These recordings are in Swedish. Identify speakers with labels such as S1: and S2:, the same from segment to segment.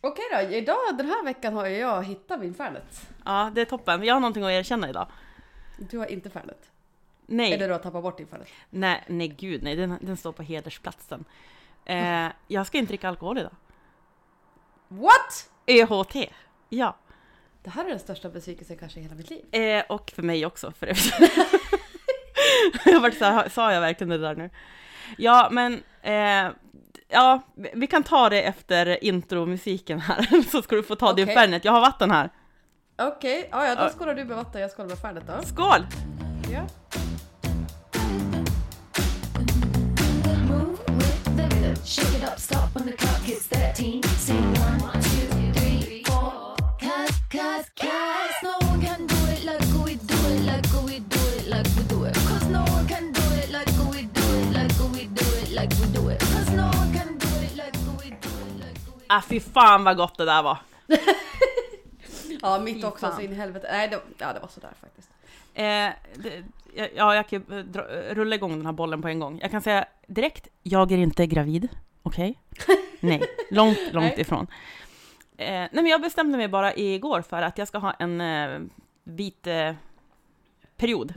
S1: Okej då, idag den här veckan har jag hittat min Fernet.
S2: Ja, det är toppen. Jag har någonting att erkänna idag.
S1: Du har inte Fernet.
S2: Nej,
S1: Eller du har tappat bort din Fernet.
S2: nej, nej gud nej, den, den står på hedersplatsen. Eh, jag ska inte dricka alkohol idag.
S1: What?
S2: ÖHT. Ja,
S1: Det här är den största besvikelsen kanske i hela mitt liv.
S2: eh, och för mig också för övrigt. jag var så här, sa jag verkligen det där nu? Ja, men eh, ja, vi kan ta det efter intromusiken här, så ska du få ta din
S1: Okej.
S2: Fernet. Jag har vatten här.
S1: Okej, ja, ja då skålar du med vatten, jag skålar med Fernet då.
S2: Skål!
S1: Ja.
S3: Shake it up, stop when the clock hits 13. Sing one, two, three, four. Cause, cause, cause no
S2: Ah, fy fan vad gott det där var.
S1: Ja, mitt också
S2: fan.
S1: så in i helvete. Nej, det, ja, det var sådär faktiskt.
S2: Eh, det, ja, jag kan ju dra, rulla igång den här bollen på en gång. Jag kan säga direkt, jag är inte gravid. Okej? Nej, långt, långt
S1: Nej.
S2: ifrån. Eh, nej, men jag bestämde mig bara igår för att jag ska ha en eh, vit eh, period.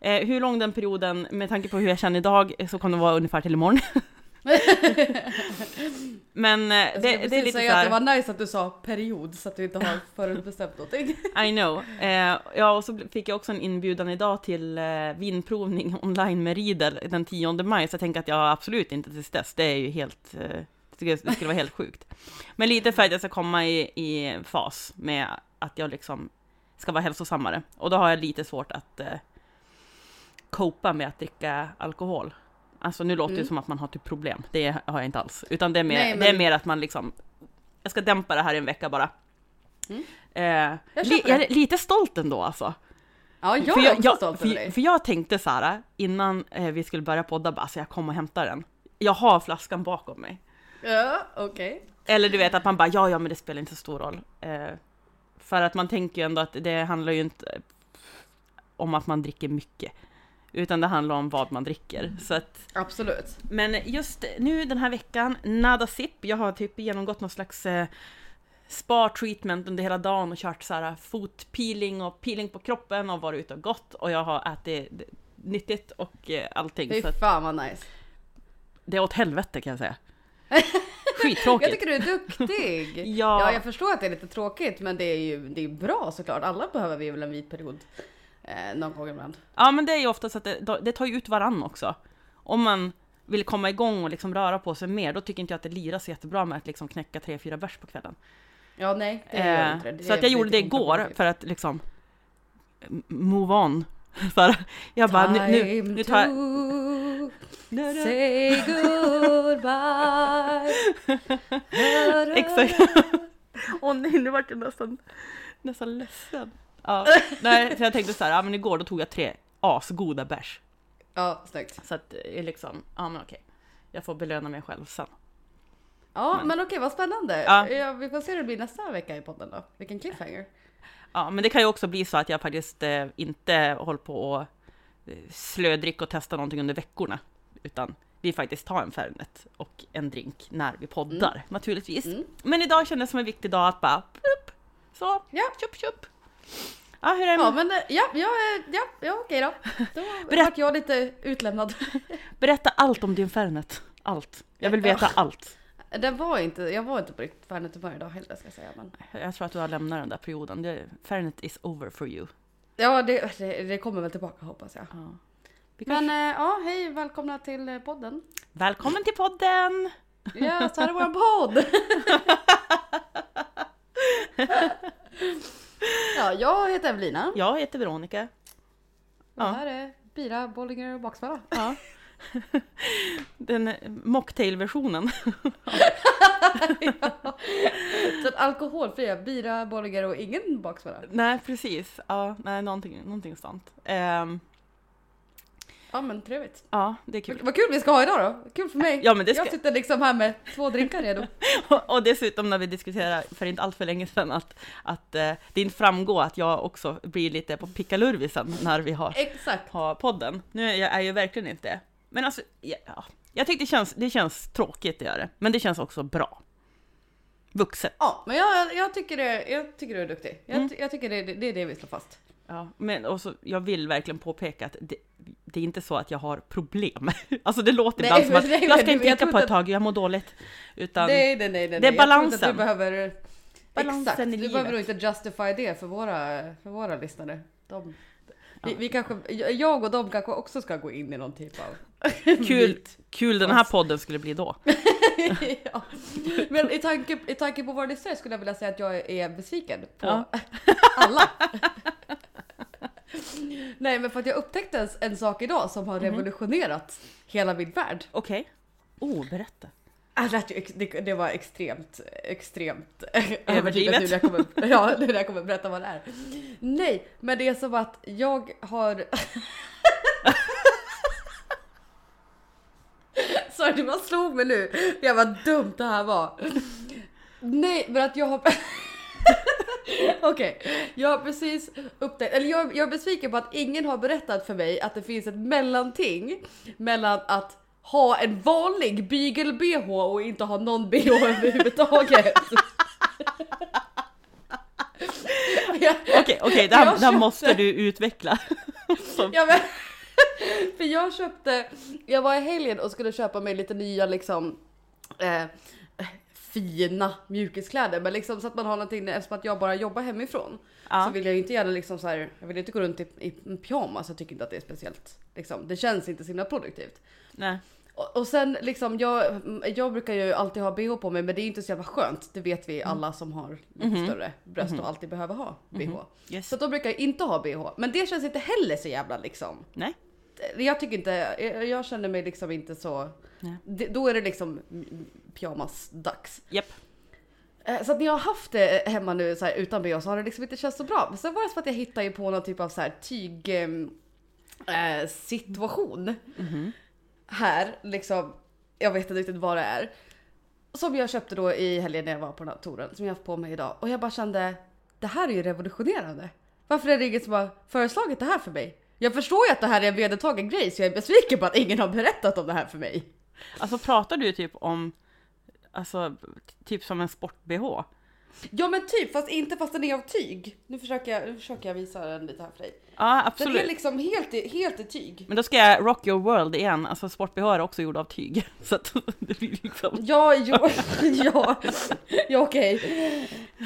S2: Eh, hur lång den perioden, med tanke på hur jag känner idag, så kommer det vara ungefär till imorgon. men eh, det, det är lite så
S1: säga att
S2: här...
S1: det var nice att du sa period så att du inte har förutbestämt någonting.
S2: I know. Eh, ja, och så fick jag också en inbjudan idag till eh, vinprovning online med Riedel den 10 maj, så jag tänker att jag absolut inte tills dess. Det är ju helt... Eh, det skulle- det skulle vara helt sjukt. Men lite för att jag ska komma i, i fas med att jag liksom ska vara hälsosammare. Och då har jag lite svårt att eh, copa med att dricka alkohol. Alltså nu låter det
S1: Mm.
S2: som att man har typ problem. Det har jag inte alls. Utan det är mer,
S1: Nej, men-
S2: det är mer att man liksom... Jag ska dämpa det här i en vecka bara.
S1: Mm.
S2: Eh,
S1: Jag
S2: li, jag
S1: det.
S2: är lite stolt ändå alltså.
S1: Ja, jag
S2: för
S1: är också
S2: jag,
S1: stolt över dig.
S2: för jag tänkte så här innan eh, vi skulle börja podda, bara, alltså jag kommer och hämtar den. Jag har flaskan bakom mig.
S1: Ja, okej.
S2: Eller du vet att man bara, ja, ja, men det spelar inte så stor roll. Eh, för att man tänker ju ändå att det handlar ju inte om att man dricker mycket. Utan det handlar om vad man dricker. Så att,
S1: Absolut.
S2: men just nu den här veckan, nada sipp. Jag har typ genomgått någon slags eh, spa-treatment under hela dagen och kört så här fotpeeling och peeling på kroppen och varit ute och gått. Och jag har ätit nyttigt och eh, allting.
S1: Fy fan vad nice.
S2: det är åt helvete kan jag säga.
S1: Jag
S2: Skittråkigt.
S1: tycker du är duktig.
S2: Ja.
S1: ja, jag förstår att det är lite tråkigt men det är ju det är bra såklart. Alla behöver vi väl en vit period. Eh, någon gång ibland.
S2: Ja, men det är ju ofta så att det, det tar ju ut varann också. Om man vill komma igång och liksom röra på sig mer, då tycker inte jag att det lirar så jättebra med att liksom knäcka tre fyra bärs på kvällen.
S1: Ja, nej. Det gör
S2: Eh,
S1: inte det.
S2: så att jag gjorde det igår för att liksom m- move on. För jag bara, nu, nu, nu tar jag...
S1: say goodbye.
S2: Exakt. Åh nej, nu vart jag nästan, nästan ledsen. Ja, nej, så jag tänkte så här, ja men igår då tog jag tre asgoda bärs.
S1: Ja, snyggt.
S2: Så att det är liksom, ja men okej. Jag får belöna mig själv sen.
S1: Ja,
S2: Men-
S1: men, okej, vad spännande.
S2: Ja.
S1: Ja. vi får se hur det blir nästa vecka i podden då. Vilken cliffhanger.
S2: Ja, men det kan ju också bli så att jag faktiskt eh, inte håller på och eh, slödrick och testa någonting under veckorna. Utan vi faktiskt tar en Fernet och en drink när vi poddar, naturligtvis.
S1: Mm.
S2: Men idag kändes som en viktig dag att bara, plupp, så,
S1: Ja.
S2: tjup tjup. Ja, hur är det
S1: Ja,
S2: med,
S1: men eh, ja, ja, eh, ja, ja okej då. Då
S2: Berätt-
S1: vart jag lite utlämnad.
S2: berätta allt om din Fernet. Allt. Jag vill veta allt.
S1: Den var inte, jag var inte på riktigt Fernet humör idag heller ska jag säga. Men...
S2: Jag tror att du har lämnat den där perioden. Det, Fernet is over for you.
S1: Ja, det, det, det kommer väl tillbaka hoppas jag.
S2: Ja. Kanske...
S1: Men eh, ja, hej, välkomna till podden.
S2: Välkommen till podden!
S1: Ja, så här är vår podd. Ja, jag heter Evelina.
S2: Jag heter Veronica. Ja.
S1: här är bira, Bollinger och baksmälla.
S2: Ja. Den mocktail-versionen.
S1: Den alkoholfria bira, Bollinger och ingen baksmälla.
S2: nej, precis. Ja, nej, någonting, någonting sånt. Ehm,
S1: Ja men trevligt.
S2: ja, det är kul.
S1: Vad kul vi ska ha idag då. Kul för mig.
S2: Ja, men det ska-
S1: Jag sitter liksom här med två drinkar redo.
S2: Och dessutom när vi diskuterade för inte allt för länge sedan att, att eh, det inte framgår att jag också blir lite på pickalurvisen när vi har,
S1: Exakt.
S2: har podden. Nu är jag, är ju verkligen inte det. Men alltså, ja, ja. jag tyckte det känns, det känns tråkigt att göra det, men det känns också bra. vuxet.
S1: Ja, men jag, jag, tycker, det, jag tycker du är duktig. Jag,
S2: Mm.
S1: jag tycker det, det är det vi slår fast.
S2: Ja, men också, jag vill verkligen påpeka att det, det är inte så att jag har problem. Alltså det låter
S1: Nej,
S2: ibland som att
S1: nej,
S2: jag ska
S1: du-
S2: inte dricka på ett tag, jag mår dåligt. Utan,
S1: Nej, nej, nej, nej.
S2: det är
S1: nej.
S2: Balansen.
S1: du behöver...
S2: Balansen
S1: Exakt,
S2: i
S1: du
S2: livet.
S1: behöver nog inte justify det för våra, för våra lyssnare. De, vi,
S2: Ja.
S1: vi kanske, jag och de kanske också ska gå in i någon typ av...
S2: kul, kul den här podden skulle bli då.
S1: ja. Men i tanke, i tanke på våra lyssnare skulle jag vilja säga att jag är besviken på
S2: Ja.
S1: alla. Nej men för att jag upptäckte en, en sak idag som har
S2: Mhm.
S1: revolutionerat hela min värld.
S2: Okej. Oh, berätta.
S1: Ah, Det, lät ju ex- det, det var extremt, extremt
S2: Överdrivet.
S1: nu när jag kommer, ja, nu när jag kommer berätta vad det är. Nej, men det är som att jag har... Sorry, det bara slog mig nu. Jag vad dumt det här var. Nej, men att jag har... Okej, jag har precis upptäckt, eller jag, jag är besviken på att ingen har berättat för mig att det finns ett mellanting mellan att ha en vanlig bygel-bh och inte ha någon bh överhuvudtaget.
S2: Okej, okej,
S1: Jag
S2: det här
S1: köpte-
S2: måste du utveckla. Som-
S1: Ja, men, för jag köpte, jag var i helgen och skulle köpa mig lite nya liksom eh, fina mjukiskläder men liksom så att man har någonting eftersom att jag bara jobbar hemifrån.
S2: Ja.
S1: Så vill jag ju inte gärna liksom så här, jag vill inte gå runt i, i pyjamas, jag tycker inte att det är speciellt. Liksom, det känns inte så himla produktivt.
S2: Nej.
S1: Och, och sen liksom, jag, jag brukar ju alltid ha bh på mig men det är inte så jävla skönt. Det vet vi alla som har lite
S2: Mhm.
S1: större bröst och alltid behöver ha bh.
S2: Yes.
S1: Så då brukar jag inte ha bh. Men det känns inte heller så jävla liksom.
S2: Nej.
S1: Jag tycker inte, jag, jag känner mig liksom inte så. Det, då är det liksom pyjamas-dags.
S2: Japp.
S1: Eh, Så att när jag har haft det hemma nu så här, utan bh så har det liksom inte känts så bra. Men sen var det som att jag hittade på någon typ av så här tyg eh, situation. Här liksom. Jag vet inte riktigt vad det är. Som jag köpte då i helgen när jag var på den här touren. Som jag har haft på mig idag. Och jag bara kände. Det här är ju revolutionerande. Varför är det ingen som har föreslagit det här för mig? Jag förstår ju att det här är en vedertagen grej så jag är besviken på att ingen har berättat om det här för mig.
S2: Alltså pratar du typ om, alltså typ som en sport-bh?
S1: Ja men typ, fast inte fast den är av tyg. Nu försöker jag, nu försöker jag visa den lite här för dig.
S2: Ja,
S1: Den är
S2: absolut.
S1: liksom helt i, helt i tyg.
S2: Men då ska jag rock your world igen, alltså sport-bh är också gjord av tyg. Så att det blir liksom...
S1: Ja, jo, ja, ja okej.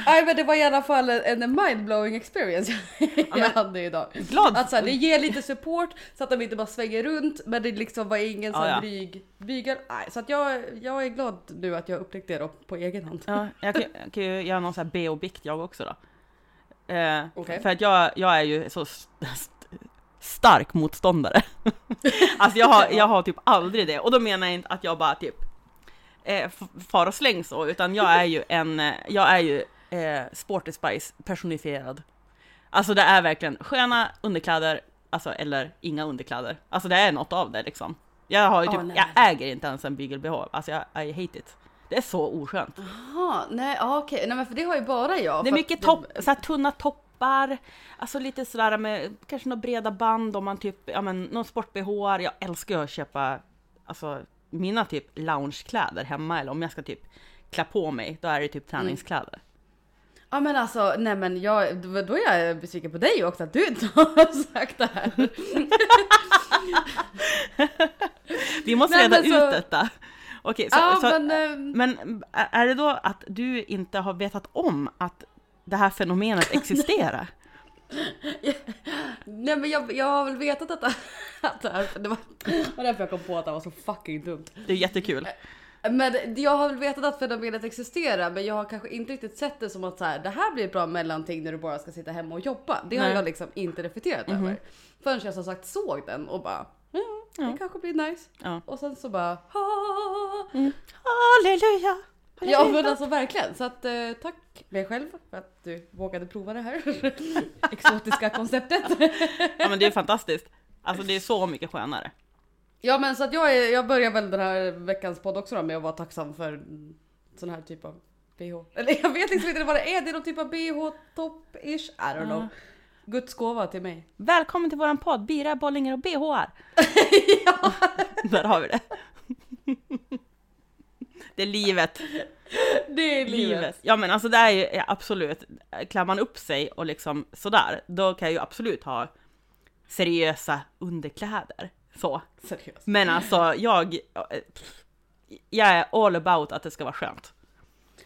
S1: Nej men det var i alla fall en, en mindblowing experience jag
S2: men-
S1: hade idag.
S2: Glad!
S1: Att så här, det ger lite support så att de inte bara svänger runt men det liksom var ingen sån
S2: Ja, ja.
S1: dryg bygel. Nej, så att jag, jag är glad nu att jag upptäckte det då på egen hand.
S2: Ja, jag kan, jag kan ju göra någon sån här BH-bikt jag också då. Eh,
S1: Okej.
S2: För att jag, jag är ju så st- st- stark motståndare. alltså jag har, jag har typ aldrig det. Och då menar jag inte att jag bara typ eh, far och släng så, utan jag är ju en, eh, jag är ju eh, Sporty Spice personifierad. Alltså det är verkligen sköna underkläder, alltså eller inga underkläder. Alltså det är något av det liksom. Jag har ju typ,
S1: nej.
S2: jag äger inte ens en bygel-bh, alltså jag I hate it. Det är så oskönt.
S1: Jaha, nej okej, nej men för det har ju bara jag.
S2: Det är mycket topp, så här tunna toppar, alltså lite sådär med kanske några breda band om man typ, ja men någon sport-bh. Jag älskar ju att köpa, alltså mina typ loungekläder hemma eller om jag ska typ klä på mig, då är det typ träningskläder.
S1: Ja men alltså, nej men jag, då är jag besviken på dig också att du inte har sagt det här.
S2: Vi måste reda
S1: men så-
S2: ut detta. Okej, så,
S1: ja
S2: så,
S1: men, ehm,
S2: men är det då att du inte har vetat om att det här fenomenet existerar?
S1: nej men jag, jag har väl vetat att det, att det, här, det var, var därför jag kom på att det var så fucking dumt.
S2: Det är jättekul.
S1: Men jag har väl vetat att fenomenet existerar men jag har kanske inte riktigt sett det som att så här, det här blir ett bra mellanting när du bara ska sitta hemma och jobba. Det har
S2: Nej.
S1: jag liksom inte reflekterat över. Förrän jag som sagt såg den och bara, mm, det
S2: Ja.
S1: kanske blir nice.
S2: Ja.
S1: Och sen så bara, ha.
S2: Halleluja!
S1: Ja men alltså verkligen. Så att eh, tack mig själv för att du vågade prova det här exotiska konceptet.
S2: Ja men det är fantastiskt. Alltså det är så mycket skönare.
S1: Ja men så att jag, är, jag börjar väl den här veckans podd också då med att vara tacksam för sån här typ av bh. Eller jag vet liksom inte vad det är. Det är någon typ av bh-topp-ish. I don't know. Guds gåva till mig.
S2: Välkommen till våran podd Bira, bollingar och bhar. Där har vi det. Det är livet.
S1: Det är livet.
S2: livet. Ja men alltså det är ju absolut, klär man upp sig och liksom sådär, då kan jag ju absolut ha seriösa underkläder. Så.
S1: Seriöst.
S2: Men alltså jag, eh, jag är all about att det ska vara skönt.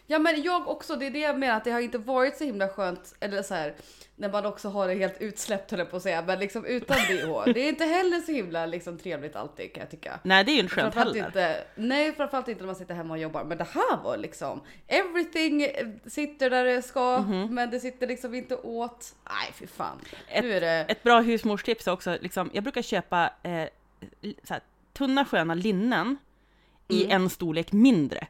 S1: Ja men jag också, det är det jag menar att det har inte varit så himla skönt, eller så här, när man också har det helt utsläppt höll jag på att säga, men liksom utan bh. Det är inte heller så himla liksom trevligt alltid kan jag tycka.
S2: Nej det är ju inte skönt heller.
S1: inte, nej framförallt inte när man sitter hemma och jobbar. Men det här var liksom, everything sitter där det ska,
S2: Mhm.
S1: men det sitter liksom inte åt. Nej fy fan. nu är det,
S2: Ett bra husmorstips också, liksom, jag brukar köpa eh, så här, tunna sköna linnen i en storlek mindre.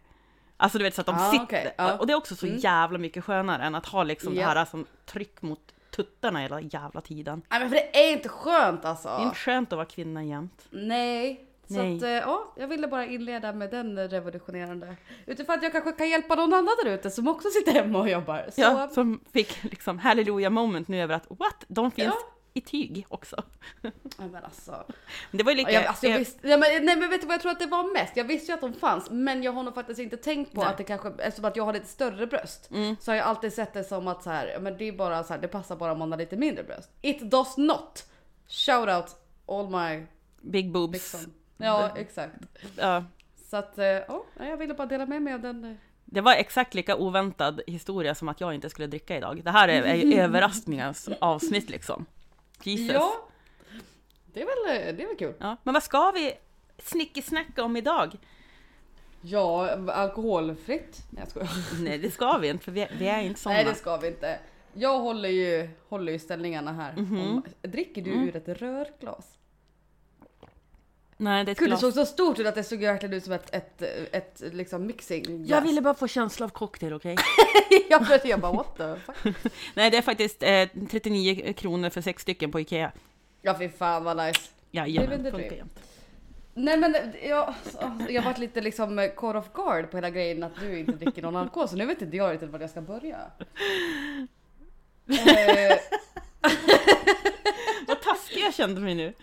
S2: Alltså du vet så att de
S1: Mm. Ah,
S2: sitter,
S1: okej, ja.
S2: och det är också så
S1: Mm.
S2: jävla mycket skönare än att ha liksom
S1: Ja.
S2: det här som tryck mot tuttarna hela jävla tiden.
S1: nej men för det är inte skönt alltså.
S2: Det är inte skönt att vara kvinna jämt.
S1: Nej. Så
S2: Nej.
S1: att, eh, ja, jag ville bara inleda med den revolutionerande. Utifrån att jag kanske kan hjälpa någon annan där ute som också sitter hemma och jobbar. Så,
S2: Ja, som fick liksom hallelujah moment nu över att what? De finns
S1: Ja.
S2: I tyg också.
S1: Men alltså.
S2: Det var ju lika...
S1: Ja, jag, alltså, jag visste, nej, men, nej men vet du vad jag tror att det var mest? Jag visste ju att de fanns men jag har nog faktiskt inte tänkt på
S2: Nej.
S1: att det kanske, eftersom att jag har lite större bröst.
S2: Mm.
S1: Så har jag alltid sett det som att så här, men det är bara så här, det passar bara om man har lite mindre bröst. It does not! Shout out all my
S2: Big boobs.
S1: liksom. Ja exakt.
S2: Ja,
S1: Så att eh, ja, jag ville bara dela med mig av den. eh.
S2: det var exakt lika oväntad historia som att jag inte skulle dricka idag. Det här är, är överraskningens avsnitt liksom. Jesus.
S1: Ja. Det är väl, det är väl kul.
S2: Ja, Men vad ska vi snickesnacka om idag?
S1: Ja, alkoholfritt. Nej jag skojar.
S2: Nej, det ska vi inte, för vi, vi är inte såna.
S1: Nej det ska vi inte. Jag håller ju, håller ju ställningarna här.
S2: Mhm.
S1: Om, dricker du
S2: Mm.
S1: ur ett rörglas?
S2: Nej, det är ett
S1: Gud det
S2: glas.
S1: såg så stort ut att det såg verkligen ut som ett, ett, ett, liksom mixing
S2: Jag ville bara få känsla av cocktail, okej?
S1: jag, jag bara what the fuck.
S2: Nej, det är faktiskt eh, 39 kronor för sex stycken på Ikea.
S1: Ja fy fan vad nice.
S2: Jajamän,
S1: Det är väl det
S2: funkar jämt.
S1: Nej men jag, jag varit lite liksom eh, caught off guard på hela grejen att du inte dricker någon alkohol så nu vet inte jag riktigt var jag ska börja. Eh,
S2: Vad taskig jag kände mig nu.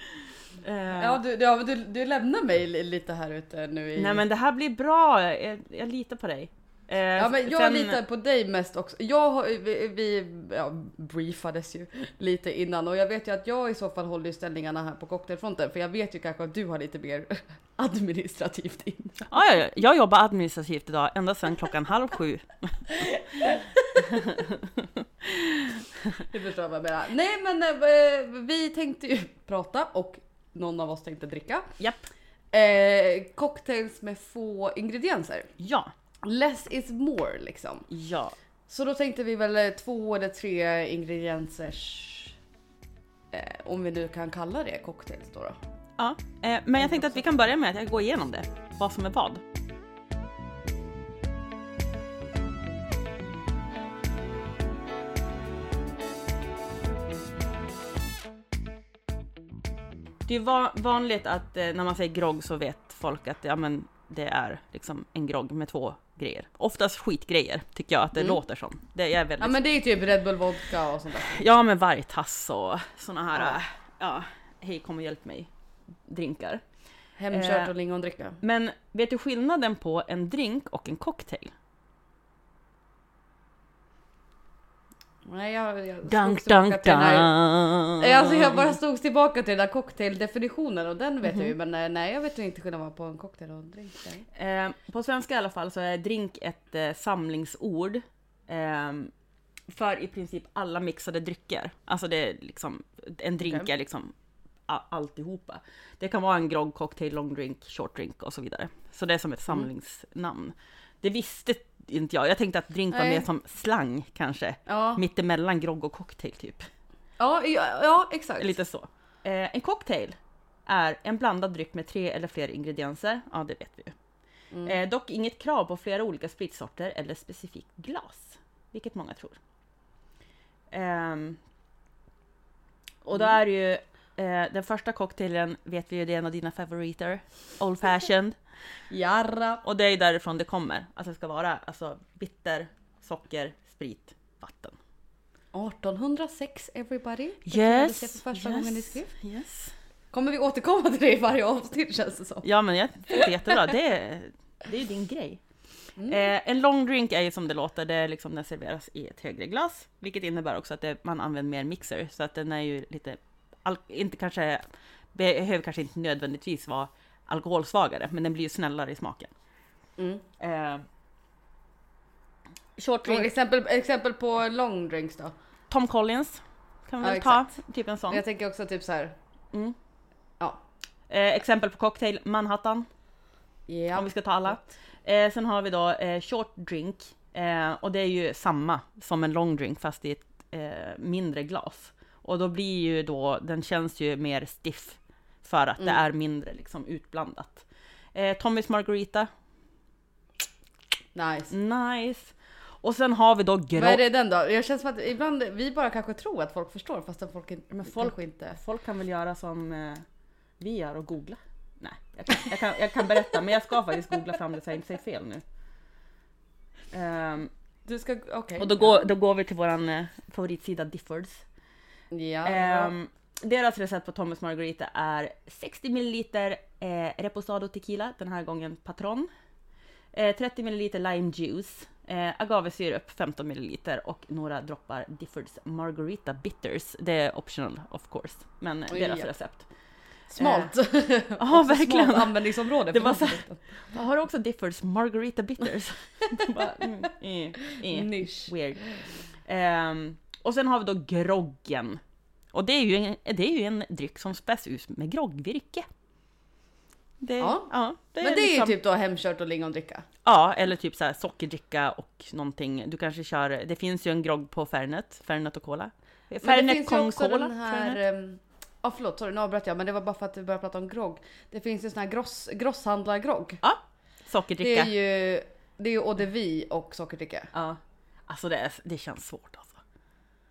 S2: Eh,
S1: ja, du, ja du, du lämnar mig li- lite här ute nu i...
S2: Nej men det här blir bra, jag, jag litar på dig. Eh,
S1: Ja men jag
S2: sen-
S1: litar på dig mest också. Jag har, vi, vi ja, briefades ju lite innan och jag vet ju att jag i så fall håller ställningarna här på cocktailfronten för jag vet ju kanske att du har lite mer administrativt in.
S2: Ja, ja, ja, jag jobbar administrativt idag ända sedan klockan halv sju.
S1: Du förstår vad jag menar. Nej men eh, vi tänkte ju prata och någon av oss tänkte dricka.
S2: Japp.
S1: Eh, cocktails med få ingredienser.
S2: Ja,
S1: Less is more liksom.
S2: ja.
S1: Så då tänkte vi väl eh, två eller tre ingrediensers eh, om vi nu kan kalla det cocktails då. då.
S2: ja. Eh, men jag tänkte att vi kan börja med att jag går igenom det, vad som är vad. Det är va- vanligt att eh, när man säger grogg så vet folk att ja, men det är liksom en grogg med två grejer. Oftast skitgrejer tycker jag att det
S1: Mm.
S2: låter som. Det är väldigt
S1: Ja men det är typ Red Bull vodka och sånt där.
S2: Ja, med vargtass och såna här,
S1: Ja.
S2: ja, ja hej kom och hjälp mig, drinkar.
S1: Hemkört
S2: Eh,
S1: och lingondricka.
S2: Men vet du skillnaden på en drink och en cocktail?
S1: Nej jag, jag
S2: Dunk, dunk,
S1: här-
S2: dunk.
S1: Nej, Alltså jag bara stod tillbaka till den där cocktaildefinitionen och den vet
S2: Mhm.
S1: jag ju men eh, nej jag vet inte skillnaden på en cocktail och en drink.
S2: Eh, på svenska i alla fall så är drink ett eh, samlingsord eh, för i princip alla mixade drycker. Alltså det är liksom, en drink
S1: Okej.
S2: är liksom alltihopa. Det kan vara en grogg, cocktail, long drink, short drink och så vidare. Så det är som ett
S1: Mm.
S2: Det visste inte jag. Jag tänkte att drink var
S1: Nej.
S2: mer som slang kanske.
S1: Ja,
S2: Mittemellan grogg och cocktail typ.
S1: ja, ja, ja exakt.
S2: Lite så. Eh, en cocktail är en blandad dryck med tre eller fler ingredienser. Ja, det vet vi ju.
S1: Mm.
S2: Eh, dock inget krav på flera olika spritsorter eller specifikt glas. Vilket många tror. Ehm, och då
S1: Mm.
S2: är det ju eh, den första cocktailen vet vi ju det är en av dina favoriter. Old fashioned.
S1: Jarra.
S2: Och det är därifrån det kommer. Alltså det ska vara alltså bitter, socker, sprit, vatten.
S1: 1806 everybody. Det
S2: Yes,
S1: ser för första gången i skrift.
S2: yes.
S1: Kommer vi återkomma till det i varje avsnitt känns det som.
S2: Ja men jag tycker det är jättebra. Det är, det är ju din grej. Eh, en long drink är ju som det låter, det är liksom den serveras i ett högre glas, vilket innebär också att det, man använder mer mixer, så att den är ju lite, inte kanske, behöver kanske inte nödvändigtvis vara alkoholsvagare, men den blir ju snällare i smaken.
S1: Mm.
S2: Eh, short drink,
S1: exempel, exempel på long drinks då?
S2: Tom Collins kan vi
S1: Ja,
S2: väl ta,
S1: exakt.
S2: typ en sån.
S1: Jag tänker också typ så här.
S2: Mm.
S1: Ja.
S2: Eh, exempel på cocktail, Manhattan,
S1: Ja.
S2: om vi ska ta alla. Eh, sen har vi då eh, short drink, eh, och det är ju samma som en long drink fast i ett eh, mindre glas. Och då blir ju då, den känns ju mer stiff för att det
S1: Mm.
S2: är mindre liksom utblandat. Eh, Tommys Margarita,
S1: Nice.
S2: nice. Och sen har vi då
S1: Vad är det den då? Jag känns som att ibland vi bara kanske tror att folk förstår fast folk, inte,
S2: Men folk-
S1: inte.
S2: Folk kan väl göra som eh, vi gör och googla? Nej, jag kan, jag, kan, jag kan berätta, men jag ska faktiskt googla fram det så jag inte säger fel nu. Ehm,
S1: Du ska, okej.
S2: och då går, då går vi till våran eh, favoritsida Diffords.
S1: Ja.
S2: Ehm, deras recept på Thomas Margarita är 60 ml eh, reposado tequila, den här gången Patron. Eh, 30 ml lime juice. Eh, agavesirap 15 ml och några droppar Diffords Margarita Bitters. Det är optional of course, men
S1: Oj,
S2: deras
S1: ja.
S2: recept.
S1: Smalt.
S2: Ja,
S1: Också
S2: verkligen.
S1: Smalt användningsområde.
S2: Det var så- har också Diffords Margarita Bitters. Bara, mm, eh, eh. Weird. Ehm, och sen har vi då groggen. Och det är ju en, det är ju en dryck som späs ut med groggvirke. Det,
S1: Ja.
S2: det
S1: Men det är ju
S2: liksom-
S1: typ då hemkört och lingondricka.
S2: Ja, eller typ så här sockerdricka och någonting. Du kanske kör, det finns ju en grogg på Fernet, Fernet och Cola.
S1: Men det
S2: Fernet
S1: finns ju också
S2: Cola.
S1: den här... ehm, Ja förlåt, sorry nu avbröt jag men det var bara för att vi började prata om grogg. Det finns ju sån här gross, grosshandlargrogg. Det
S2: Sockerdricka.
S1: är ju, det är ju eau de vie och sockerdricka.
S2: Ja. Alltså det, är, det känns svårt alltså.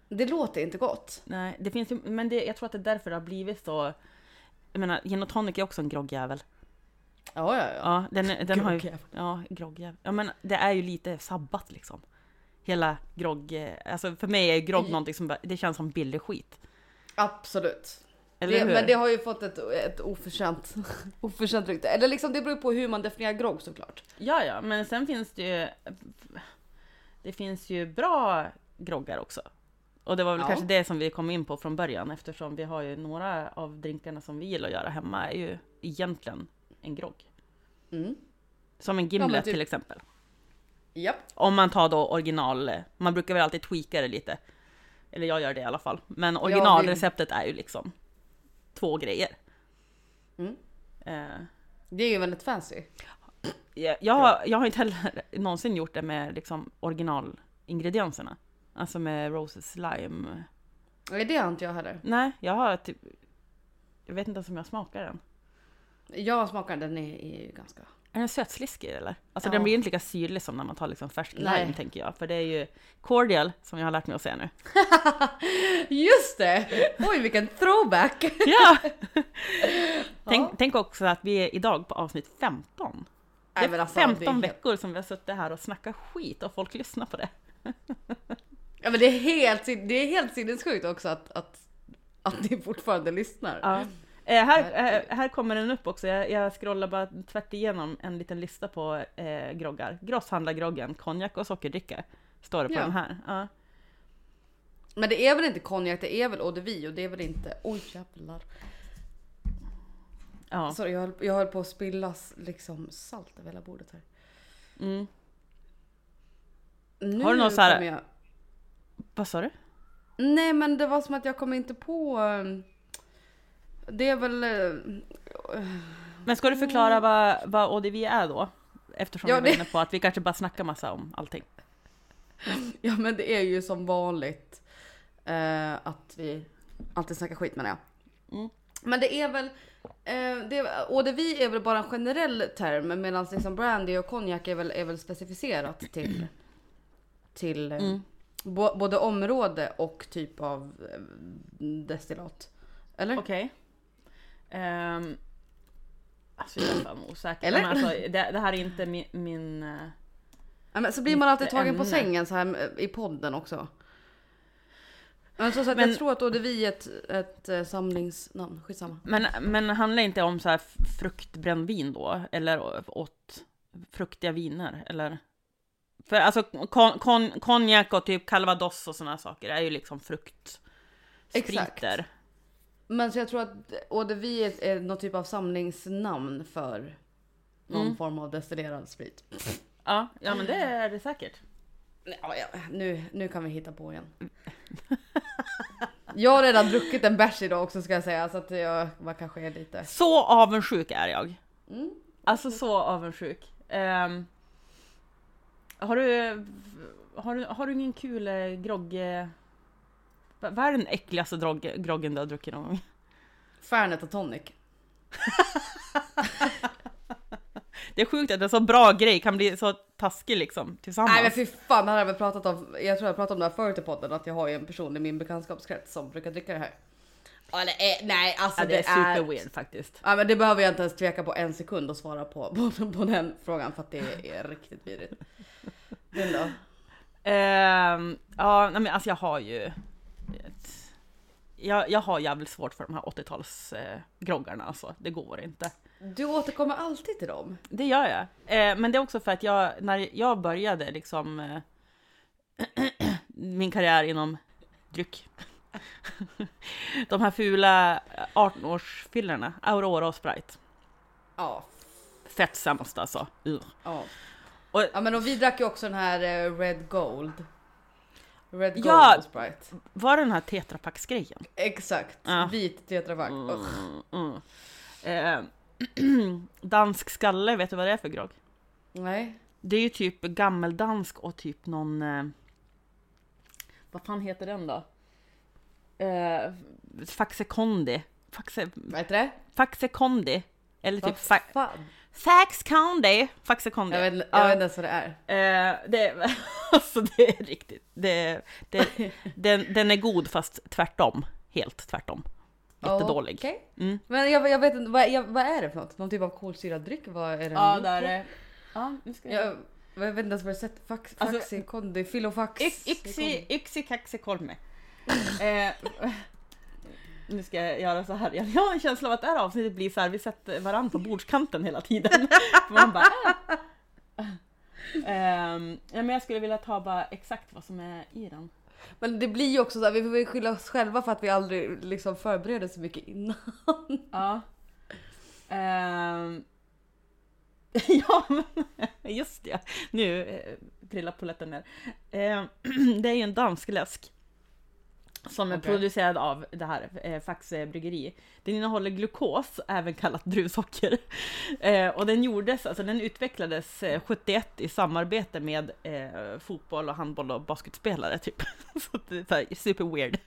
S1: Det låter inte gott.
S2: Nej, det finns ju, men det, jag tror att det är därför det har blivit så. Jag menar, gin och tonic är också en groggjävel.
S1: Ja ja ja.
S2: Ja, den, den har ju... Ja, groggjävel. Ja, men det är ju lite sabbat liksom. Hela grogg... eh, Alltså för mig är grogg
S1: I-
S2: någonting som bara, det känns som billig skit.
S1: Absolut.
S2: Eller
S1: Det, men det har ju fått ett, ett oförtjänt, oförtjänt rykte. Eller liksom det beror på hur man definierar grogg såklart.
S2: Ja, ja, men sen finns det ju... Det finns ju bra groggar också. Och det var väl
S1: Ja.
S2: kanske det som vi kom in på från början eftersom vi har ju några av drinkarna som vi gillar att göra hemma är ju egentligen en grogg.
S1: Mm.
S2: Som en gimlet
S1: typ-
S2: till exempel.
S1: Japp.
S2: Om man tar då original, man brukar väl alltid tweaka det lite. Eller jag gör det i alla fall. Men originalreceptet är ju liksom två grejer.
S1: Mm.
S2: Eh,
S1: Det är ju väldigt fancy.
S2: jag, jag, har, jag har inte heller någonsin gjort det med liksom originalingredienserna. Alltså med roses lime.
S1: Nej det har inte jag heller.
S2: Nej, jag har typ... Jag vet inte ens om jag smakar den.
S1: Jag smakar den är, är ju ganska...
S2: Är den sötsliskig eller? Alltså
S1: Ja.
S2: den blir inte lika syrlig som när man tar liksom färsk
S1: Nej.
S2: lime tänker jag. För det är ju cordial som jag har lärt mig att säga nu.
S1: Just det! Oj vilken throwback!
S2: Ja!
S1: Ja.
S2: Tänk, tänk också att vi är idag på avsnitt 15. Det
S1: Nej,
S2: är
S1: men alltså,
S2: 15
S1: det är helt-
S2: veckor som vi har suttit här och snackat skit och folk lyssnar på det.
S1: Ja men det är helt, det är helt sinnessjukt också att, att, att ni fortfarande lyssnar.
S2: Ja. Eh, här, eh, här kommer den upp också. Jag, jag scrollar bara tvärt igenom en liten lista på eh, groggar. Grosshandlargroggen, konjak och sockerdricka. Står det på
S1: Ja.
S2: den här. Ja.
S1: Men det är väl inte konjak, det är väl eau de vie och det är väl inte... Oj jävlar.
S2: Ja.
S1: Sorry jag höll, jag höll på att spillas liksom salt över hela bordet här.
S2: Mm.
S1: Nu
S2: Har du någon så här-
S1: Jag...
S2: Vad sa du?
S1: Nej men det var som att jag kom inte på... um, Det är väl... eh,
S2: Men ska du förklara vad, vad ODV är då? Eftersom
S1: Ja,
S2: vi var
S1: det-
S2: inne på att vi kanske bara snackar massa om allting.
S1: Ja men det är ju som vanligt eh, att vi alltid snackar skit menar jag.
S2: Mm.
S1: Men det är väl, eh, det, vi är väl bara en generell term medan liksom brandy och konjak är väl, är väl specificerat till, till eh,
S2: Mm.
S1: Både område och typ av eh, destillat. Eller?
S2: Okej. Ehm, alltså jag är fan osäker.
S1: Eller?
S2: Men alltså, det, det här är inte min... min eh,
S1: Ja, men så blir man alltid tagen på
S2: ämne.
S1: sängen så här eh, i podden också. Men så, så att
S2: Men-
S1: jag tror att ODV är ett, ett samlingsnamn, skitsamma.
S2: men, men handlar inte om så här fruktbrännvin då? Eller åt fruktiga viner? Eller? För alltså kon, kon, konjak och typ calvados och sådana saker är ju liksom fruktspriter.
S1: Men så jag tror att eau de vie är, är någon typ av samlingsnamn för någon
S2: Mm.
S1: form av destillerad sprit.
S2: Ja, ja men det är det säkert.
S1: Ja, ja, nu, nu kan vi hitta på igen. Jag har redan druckit en bärs idag också ska jag säga så att jag var kanske är lite...
S2: Så avundsjuk är jag.
S1: Mm.
S2: Alltså så avundsjuk. Ehm, har du, har du, har du ingen kul eh, grogg... eh, vad är den äckligaste drog, groggen du har druckit någon gång?
S1: Fernet och tonic.
S2: Det är sjukt att en så bra grej kan bli så taskig liksom tillsammans.
S1: Nej men fy fan, det här har vi pratat om. Jag tror jag pratade om det här förut i podden att jag har ju en person i min bekantskapskrets som brukar dricka det här. Det är, nej alltså
S2: ja, det är
S1: är
S2: super weird faktiskt.
S1: Ja men det behöver jag inte ens tveka på en sekund att svara på, på, på den frågan för att det är riktigt vidrigt. Den då?
S2: Ehm, ja, nej, men alltså jag har ju... Ett, jag, jag har jävligt svårt för de här 80-tals eh, alltså. Det går inte.
S1: Du återkommer alltid till dem.
S2: Det gör jag. Eh, men det är också för att jag, när jag började liksom eh, min karriär inom dryck. De här fula 18-årsfillerna, Aurora och Sprite.
S1: Ja.
S2: Fett sämst alltså. Ugh.
S1: Ja.
S2: Och-
S1: ja men och vi drack ju också den här eh, Red Gold. Red Gold
S2: Ja.
S1: och Sprite.
S2: Var det den här tetrapacksgrejen?
S1: Exakt.
S2: Ja.
S1: Vit tetrapack.
S2: Mm, mm. Eh, dansk skalle, vet du vad det är för grogg?
S1: Nej.
S2: Det är ju typ gammeldansk och typ någon... Eh, vad fan heter den då? Eh, Faxe Kondi. Faxe,
S1: Vad heter det?
S2: Faxe Kondi. Eller typ
S1: Vad
S2: fa? Fax Kondi. Faxe Kondi.
S1: Jag vet, jag
S2: Ja.
S1: vet inte ens vad det är.
S2: Eh, det, alltså det är riktigt. Det, det, den, den är god fast tvärtom. Helt tvärtom. Jättedålig.
S1: Okej.
S2: Mm.
S1: Men jag, jag vet inte, vad, jag, vad är det för något? Någon typ av kolsyrad dryck? Vad är den
S2: Ja,
S1: på?
S2: är... Ja, nu ska jag...
S1: Jag, jag vet inte ens vad det sett. Fax,
S2: Alltså-
S1: kondi, filofax.
S2: Yx- Yxi, yxi kaxi kolme. eh, nu ska jag göra så här igen. Jag har en känsla av att det här avsnittet blir så här, vi sätter varandra på bordskanten hela tiden. Man bara. Ehm, ja, men jag skulle vilja ta bara exakt vad som är i den.
S1: Men det blir ju också så här, vi får skylla oss själva för att vi aldrig liksom förbereder så mycket innan.
S2: Ja. Ehm, ja, men just det. Nu eh, trillar polletten ner. Ehm, det är ju en dansk läsk. Som är
S1: Okej.
S2: producerad av det här eh, Faxe bryggeri. Den innehåller glukos, även kallat druvsocker. Eh, och den gjordes, alltså den utvecklades eh, 71 i samarbete med eh, fotboll och handboll och basketspelare typ. Så det är så här super weird.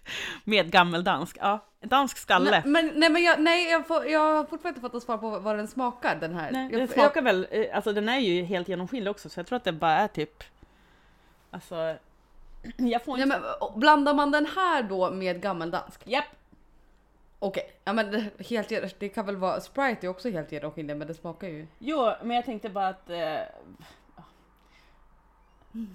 S2: Med gammeldansk. Ja, dansk skalle.
S1: Nej, men, nej, men jag, nej, jag, får, jag har fortfarande inte fått något svar på vad den smakar den här.
S2: Nej,
S1: jag,
S2: den smakar väl, eh, alltså den är ju helt genomskinlig också, så jag tror att det bara är typ... Alltså... Jag får inte...
S1: nej, men, blandar man den här då med gammeldansk?
S2: Japp!
S1: Okej, ja men helt, det kan väl vara, Sprite är också helt genomskinlig men det smakar ju...
S2: Jo, men jag tänkte bara att... Eh,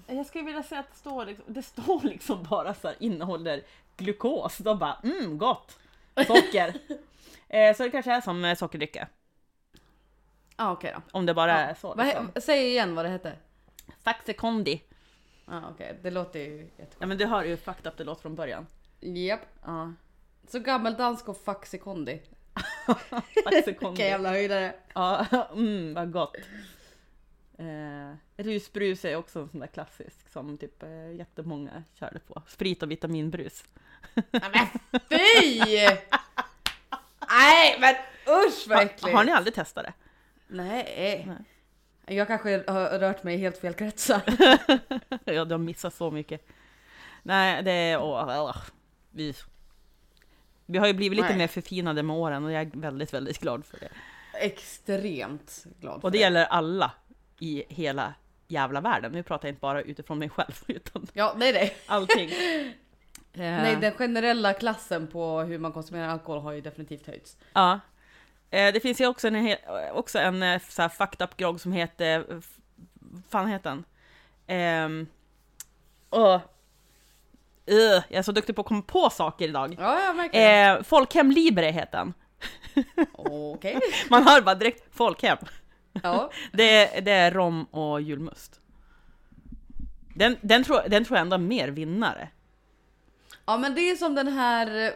S2: jag skulle vilja säga att det står liksom, det står liksom bara så här, innehåller glukos. Då bara mm, gott! Socker! eh, så det kanske är som eh, sockerdricka.
S1: Ja ah, okej då.
S2: Om det bara
S1: Ja.
S2: är så. Liksom.
S1: Säg igen vad det hette.
S2: Faxe Kondi.
S1: Ja ah, okej, det låter ju jättegott.
S2: Ja men du hör ju hur fucked up det låter från början.
S1: Japp.
S2: Ja.
S1: Så gammeldansk och faxi kondi.
S2: Faxe Kondi.
S1: Vilka jävla höjdare.
S2: Ja, mm, vad gott. Eh, rusbrus är också en sån där klassisk som typ eh, jättemånga körde på. Sprit och vitaminbrus.
S1: Nej men fy! Nej men usch vad
S2: Har,
S1: äckligt.
S2: har ni aldrig testat det?
S1: Nej.
S2: Nej.
S1: Jag kanske har rört mig i helt fel kretsar.
S2: ja, du har missat så mycket. Nej, det är... Åh, åh, vi, vi har ju blivit lite
S1: Nej.
S2: mer förfinade med åren och jag är väldigt, väldigt glad för det.
S1: Extremt glad för
S2: Och det gäller alla i hela jävla världen. Nu pratar jag inte bara utifrån mig själv, utan
S1: Ja, nej nej.
S2: allting. Eh,
S1: Nej, den generella klassen på hur man konsumerar alkohol har ju definitivt höjts.
S2: Ja. Eh, det finns ju också en, också en eh, så här fucked up grogg som heter... f- fan heter den? Ehm, åh. Ugh, jag är så duktig på att komma på saker idag.
S1: Ja, jag märker.
S2: Eh, Folkhem Libre heter den.
S1: Okej.
S2: Man hör bara direkt folkhem.
S1: Ja.
S2: Det, är- det är rom och julmust. Den, den, tror, den tror jag ändå är mer vinnare.
S1: Ja men det är som den här, eh,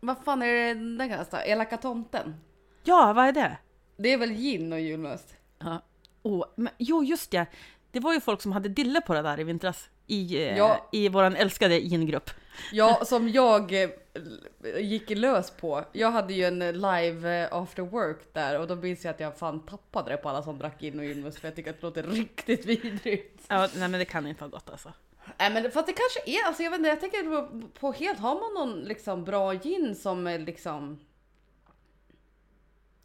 S1: vad fan är det den kallas då? Elaka tomten.
S2: Ja, vad är det?
S1: Det är väl gin och julmust?
S2: Ja. Oh, men, jo, just ja. Det var ju folk som hade dille på det där i vintras. I, eh,
S1: Ja.
S2: i våran älskade gingrupp.
S1: Ja, som jag eh, gick lös på. Jag hade ju en live eh, after work där och då minns jag att jag fan tappade det på alla som drack gin och julmust för jag tycker att det låter riktigt vidrigt.
S2: Ja, nej men det kan inte ha gått alltså.
S1: Nej men fast det kanske är, alltså jag vet inte, jag tänker på, helt, har man någon liksom bra gin som liksom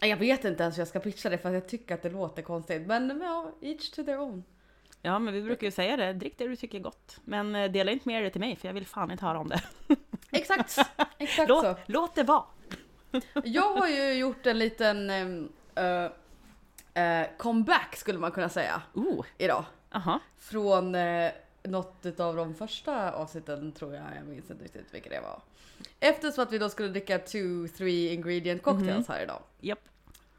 S1: jag vet inte ens hur jag ska pitcha det för att jag tycker att det låter konstigt. Men ja, each to their own.
S2: Ja, men vi brukar ju säga det. Drick det du tycker är gott. Men eh, dela inte med dig till mig, för jag vill fan inte höra om det.
S1: Exakt, exakt så.
S2: Låt, låt det vara!
S1: Jag har ju gjort en liten eh, eh, comeback skulle man kunna säga
S2: Oh,
S1: idag.
S2: aha.
S1: Från uh, något av de första avsnitten tror jag, jag minns inte riktigt vilka det var. Eftersom att vi då skulle dricka two, three ingredient cocktails här idag.
S2: Japp.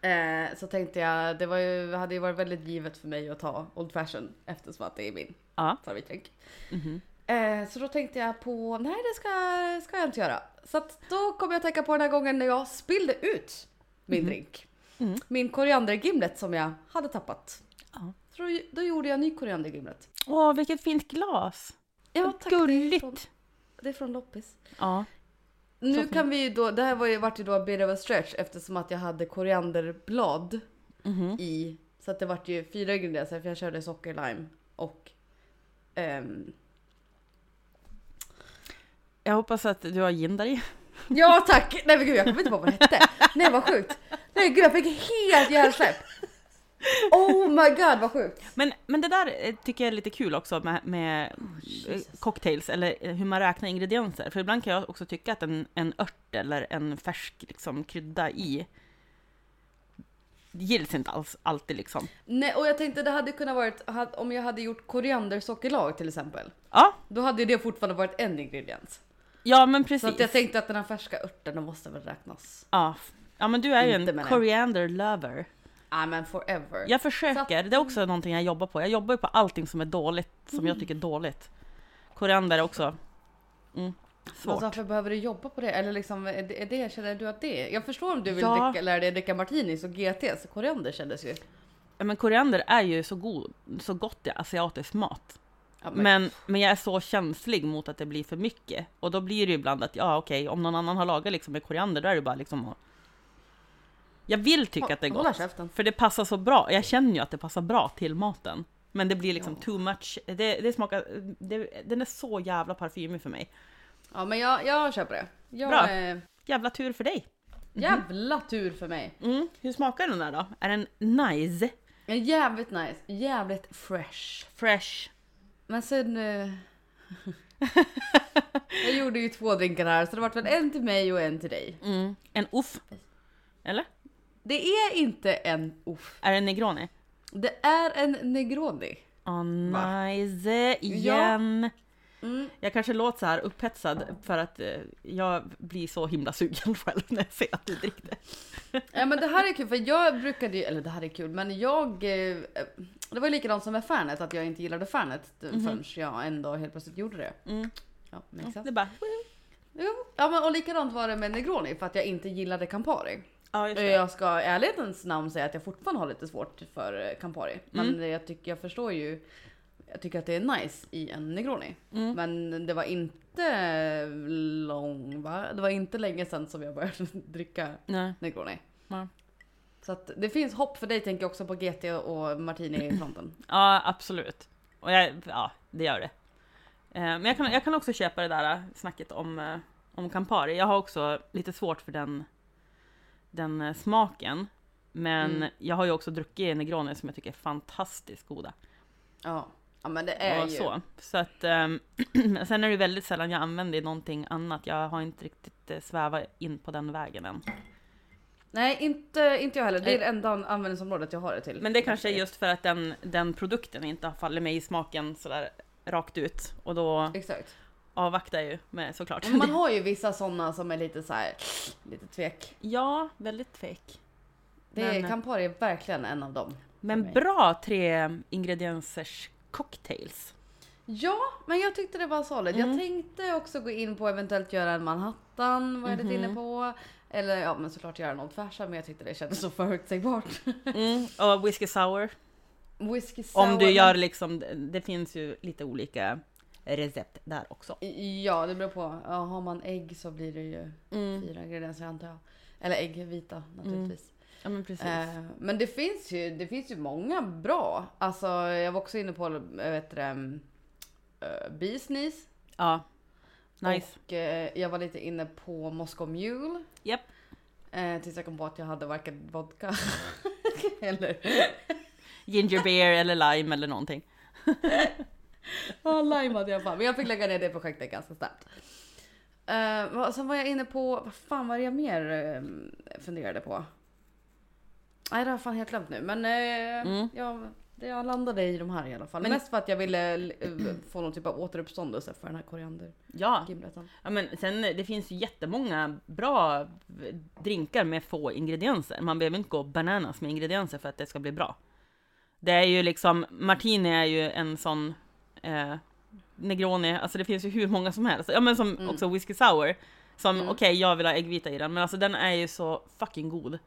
S1: Eh, så tänkte jag, det var ju, hade ju varit väldigt givet för mig att ta Old Fashion eftersom att det är min
S2: Ja.
S1: favoritdrink.
S2: Mhm.
S1: Eh, så då tänkte jag på, nej det ska, ska jag inte göra. Så att då kom jag att tänka på den här gången när jag spillde ut min drink.
S2: Mm.
S1: Min koriandergimlet som jag hade tappat.
S2: Ja.
S1: Så då, då gjorde jag ny koriandergimlet.
S2: Åh, vilket fint glas!
S1: Ja, tack. Det är från,
S2: Gulligt!
S1: det är från Loppis.
S2: Ja.
S1: Nu kan vi ju då, det här var ju, vart ju då a bit of a stretch eftersom att jag hade korianderblad
S2: Mhm.
S1: i. Så att det vart ju fyra ingredienser för jag körde socker, lime och ehm,
S2: Jag hoppas att du har gin där i.
S1: Ja tack! Nej men gud jag kommer inte på vad det hette. Nej vad sjukt. Nej gud jag fick helt hjärnsläpp. Oh my god vad sjukt.
S2: Men, men det där eh, tycker jag är lite kul också med, med eh, cocktails, eller eh, hur man räknar ingredienser. För ibland kan jag också tycka att en, en ört eller en färsk liksom, krydda i gills inte alls alltid liksom.
S1: Nej och jag tänkte det hade kunnat varit om jag hade gjort koriandersockerlag till exempel.
S2: Ja,
S1: Då hade det fortfarande varit en ingrediens.
S2: ja men
S1: Så
S2: precis.
S1: att jag tänkte att den här färska örten den måste väl räknas.
S2: ja. ja, men du är ju en coriander lover.
S1: Nej men forever.
S2: Jag försöker, det är också någonting jag jobbar på. Jag jobbar ju på allting som är dåligt, som
S1: Mm.
S2: jag tycker är dåligt. Koriander också mm, svårt.
S1: Alltså, varför behöver du jobba på det? Eller liksom, är det, är det, känner du att det är? Jag förstår om du vill
S2: Ja.
S1: dricka, lära dig dricka martinis och GT, så koriander kändes ju...
S2: Ja, men koriander är ju så, god, så gott i asiatisk mat.
S1: Ja,
S2: Men, men jag är så känslig mot att det blir för mycket. Och då blir det ju ibland att, ja okej, om någon annan har lagat liksom med koriander, då är det bara liksom att... Jag vill tycka att det är gott. För det passar så bra. Jag känner ju att det passar bra till maten. Men det blir liksom
S1: Ja.
S2: too much. Det, det smakar... Det, den är så jävla parfymig för mig.
S1: Ja men jag, jag köper det. Jag,
S2: Bra.
S1: eh,
S2: Jävla tur för dig.
S1: jävla tur för mig.
S2: Mm. Hur smakar den där då? Är den nice?
S1: En jävligt nice, jävligt fresh.
S2: Fresh?
S1: Men sen... eh, jag gjorde ju två drinkar här så det vart väl en till mig och en till dig.
S2: Mm. En uff? Eller?
S1: Det är inte en uff.
S2: Är det negroni?
S1: Det är en negroni. Va?
S2: nice igen!
S1: Mm.
S2: Jag kanske låter så här upphetsad för att eh, jag blir så himla sugen själv när jag ser att du dricker det.
S1: Ja men det här är kul för jag brukade ju, eller det här är kul men jag... eh, Det var ju likadant som med Fernet att jag inte gillade Fernet förrän jag en dag helt plötsligt gjorde det.
S2: Mm.
S1: Ja, makes sense.
S2: Det bara...
S1: Jo, ja men och likadant var det med Negroni för att jag inte gillade Campari.
S2: Ja,
S1: Eh. Jag ska i ärlighetens namn säga att jag fortfarande har lite svårt för eh, Campari. Men jag, tycker, jag förstår ju, jag tycker att det är nice i en Negroni.
S2: Mm.
S1: Men det var inte lång, va? Det var inte länge sedan som jag började dricka
S2: Nej.
S1: Negroni.
S2: Ja.
S1: Så att det finns hopp för dig tänker jag också på GT och Martini i fronten.
S2: ja, absolut. Och jag, ja, det gör det. Eh, Men jag kan, jag kan också köpa det där snacket om, om Campari. Jag har också lite svårt för den, den eh, smaken. Men
S1: Mm.
S2: jag har ju också druckit Negroni som jag tycker är fantastiskt goda.
S1: Ja. ja men det är
S2: och
S1: ju...
S2: så. så att, ehm, sen är det väldigt sällan jag använder någonting annat. Jag har inte riktigt eh, svävat in på den vägen än.
S1: Nej inte, inte jag heller. Det är det enda användningsområdet jag har det till.
S2: Men det kanske är just för att den, den produkten inte har fallit mig i smaken sådär rakt ut. Och då
S1: Exakt.
S2: Avvaktar ju med såklart.
S1: Men man har ju vissa sådana som är lite så här, lite tvek.
S2: Ja, väldigt fake.
S1: Det är,
S2: Men-
S1: Campari är verkligen en av dem.
S2: Men bra tre ingrediensers cocktails.
S1: Ja, men jag tyckte det var solid. Jag tänkte också gå in på eventuellt göra en Manhattan, var jag lite inne på. Eller ja, men såklart göra något färsa, men jag tyckte det kändes så förutsägbart.
S2: Mm. Och whisky sour.
S1: Whisky sour.
S2: Om du gör liksom, det finns ju lite olika recept där också.
S1: Ja, det beror på. Ja, har man ägg så blir det ju fyra ingredienser antar jag. Eller äggvita naturligtvis.
S2: Ja men precis.
S1: Eh, men det finns, ju, det finns ju många bra. Alltså jag var också inne på, jag vet det, uh, Beesneeze.
S2: Ja. Nice.
S1: Och eh, jag var lite inne på Moscow Mule.
S2: Japp.
S1: Eh, tills jag kom på att jag hade varken vodka eller
S2: Ginger beer eller lime eller någonting.
S1: Ja, lime hade jag fan. Men jag fick lägga ner det projektet ganska snabbt. Uh, sen var jag inne på, vad fan var det jag mer eh, funderade på? Nej det har jag fan helt glömt nu men uh, ja, det jag landade i de här i alla fall.
S2: Men-
S1: Mest för att jag ville eh, få någon typ av återuppståndelse för den här
S2: Ja.
S1: koriandergimleten.
S2: ja, men sen det finns ju jättemånga bra drinkar med få ingredienser. Man behöver inte gå bananas med ingredienser för att det ska bli bra. Det är ju liksom, martini är ju en sån eh, Negroni, alltså det finns ju hur många som helst. Ja men som också whisky sour. Som okej, jag vill ha äggvita i den, men alltså den är ju så fucking god.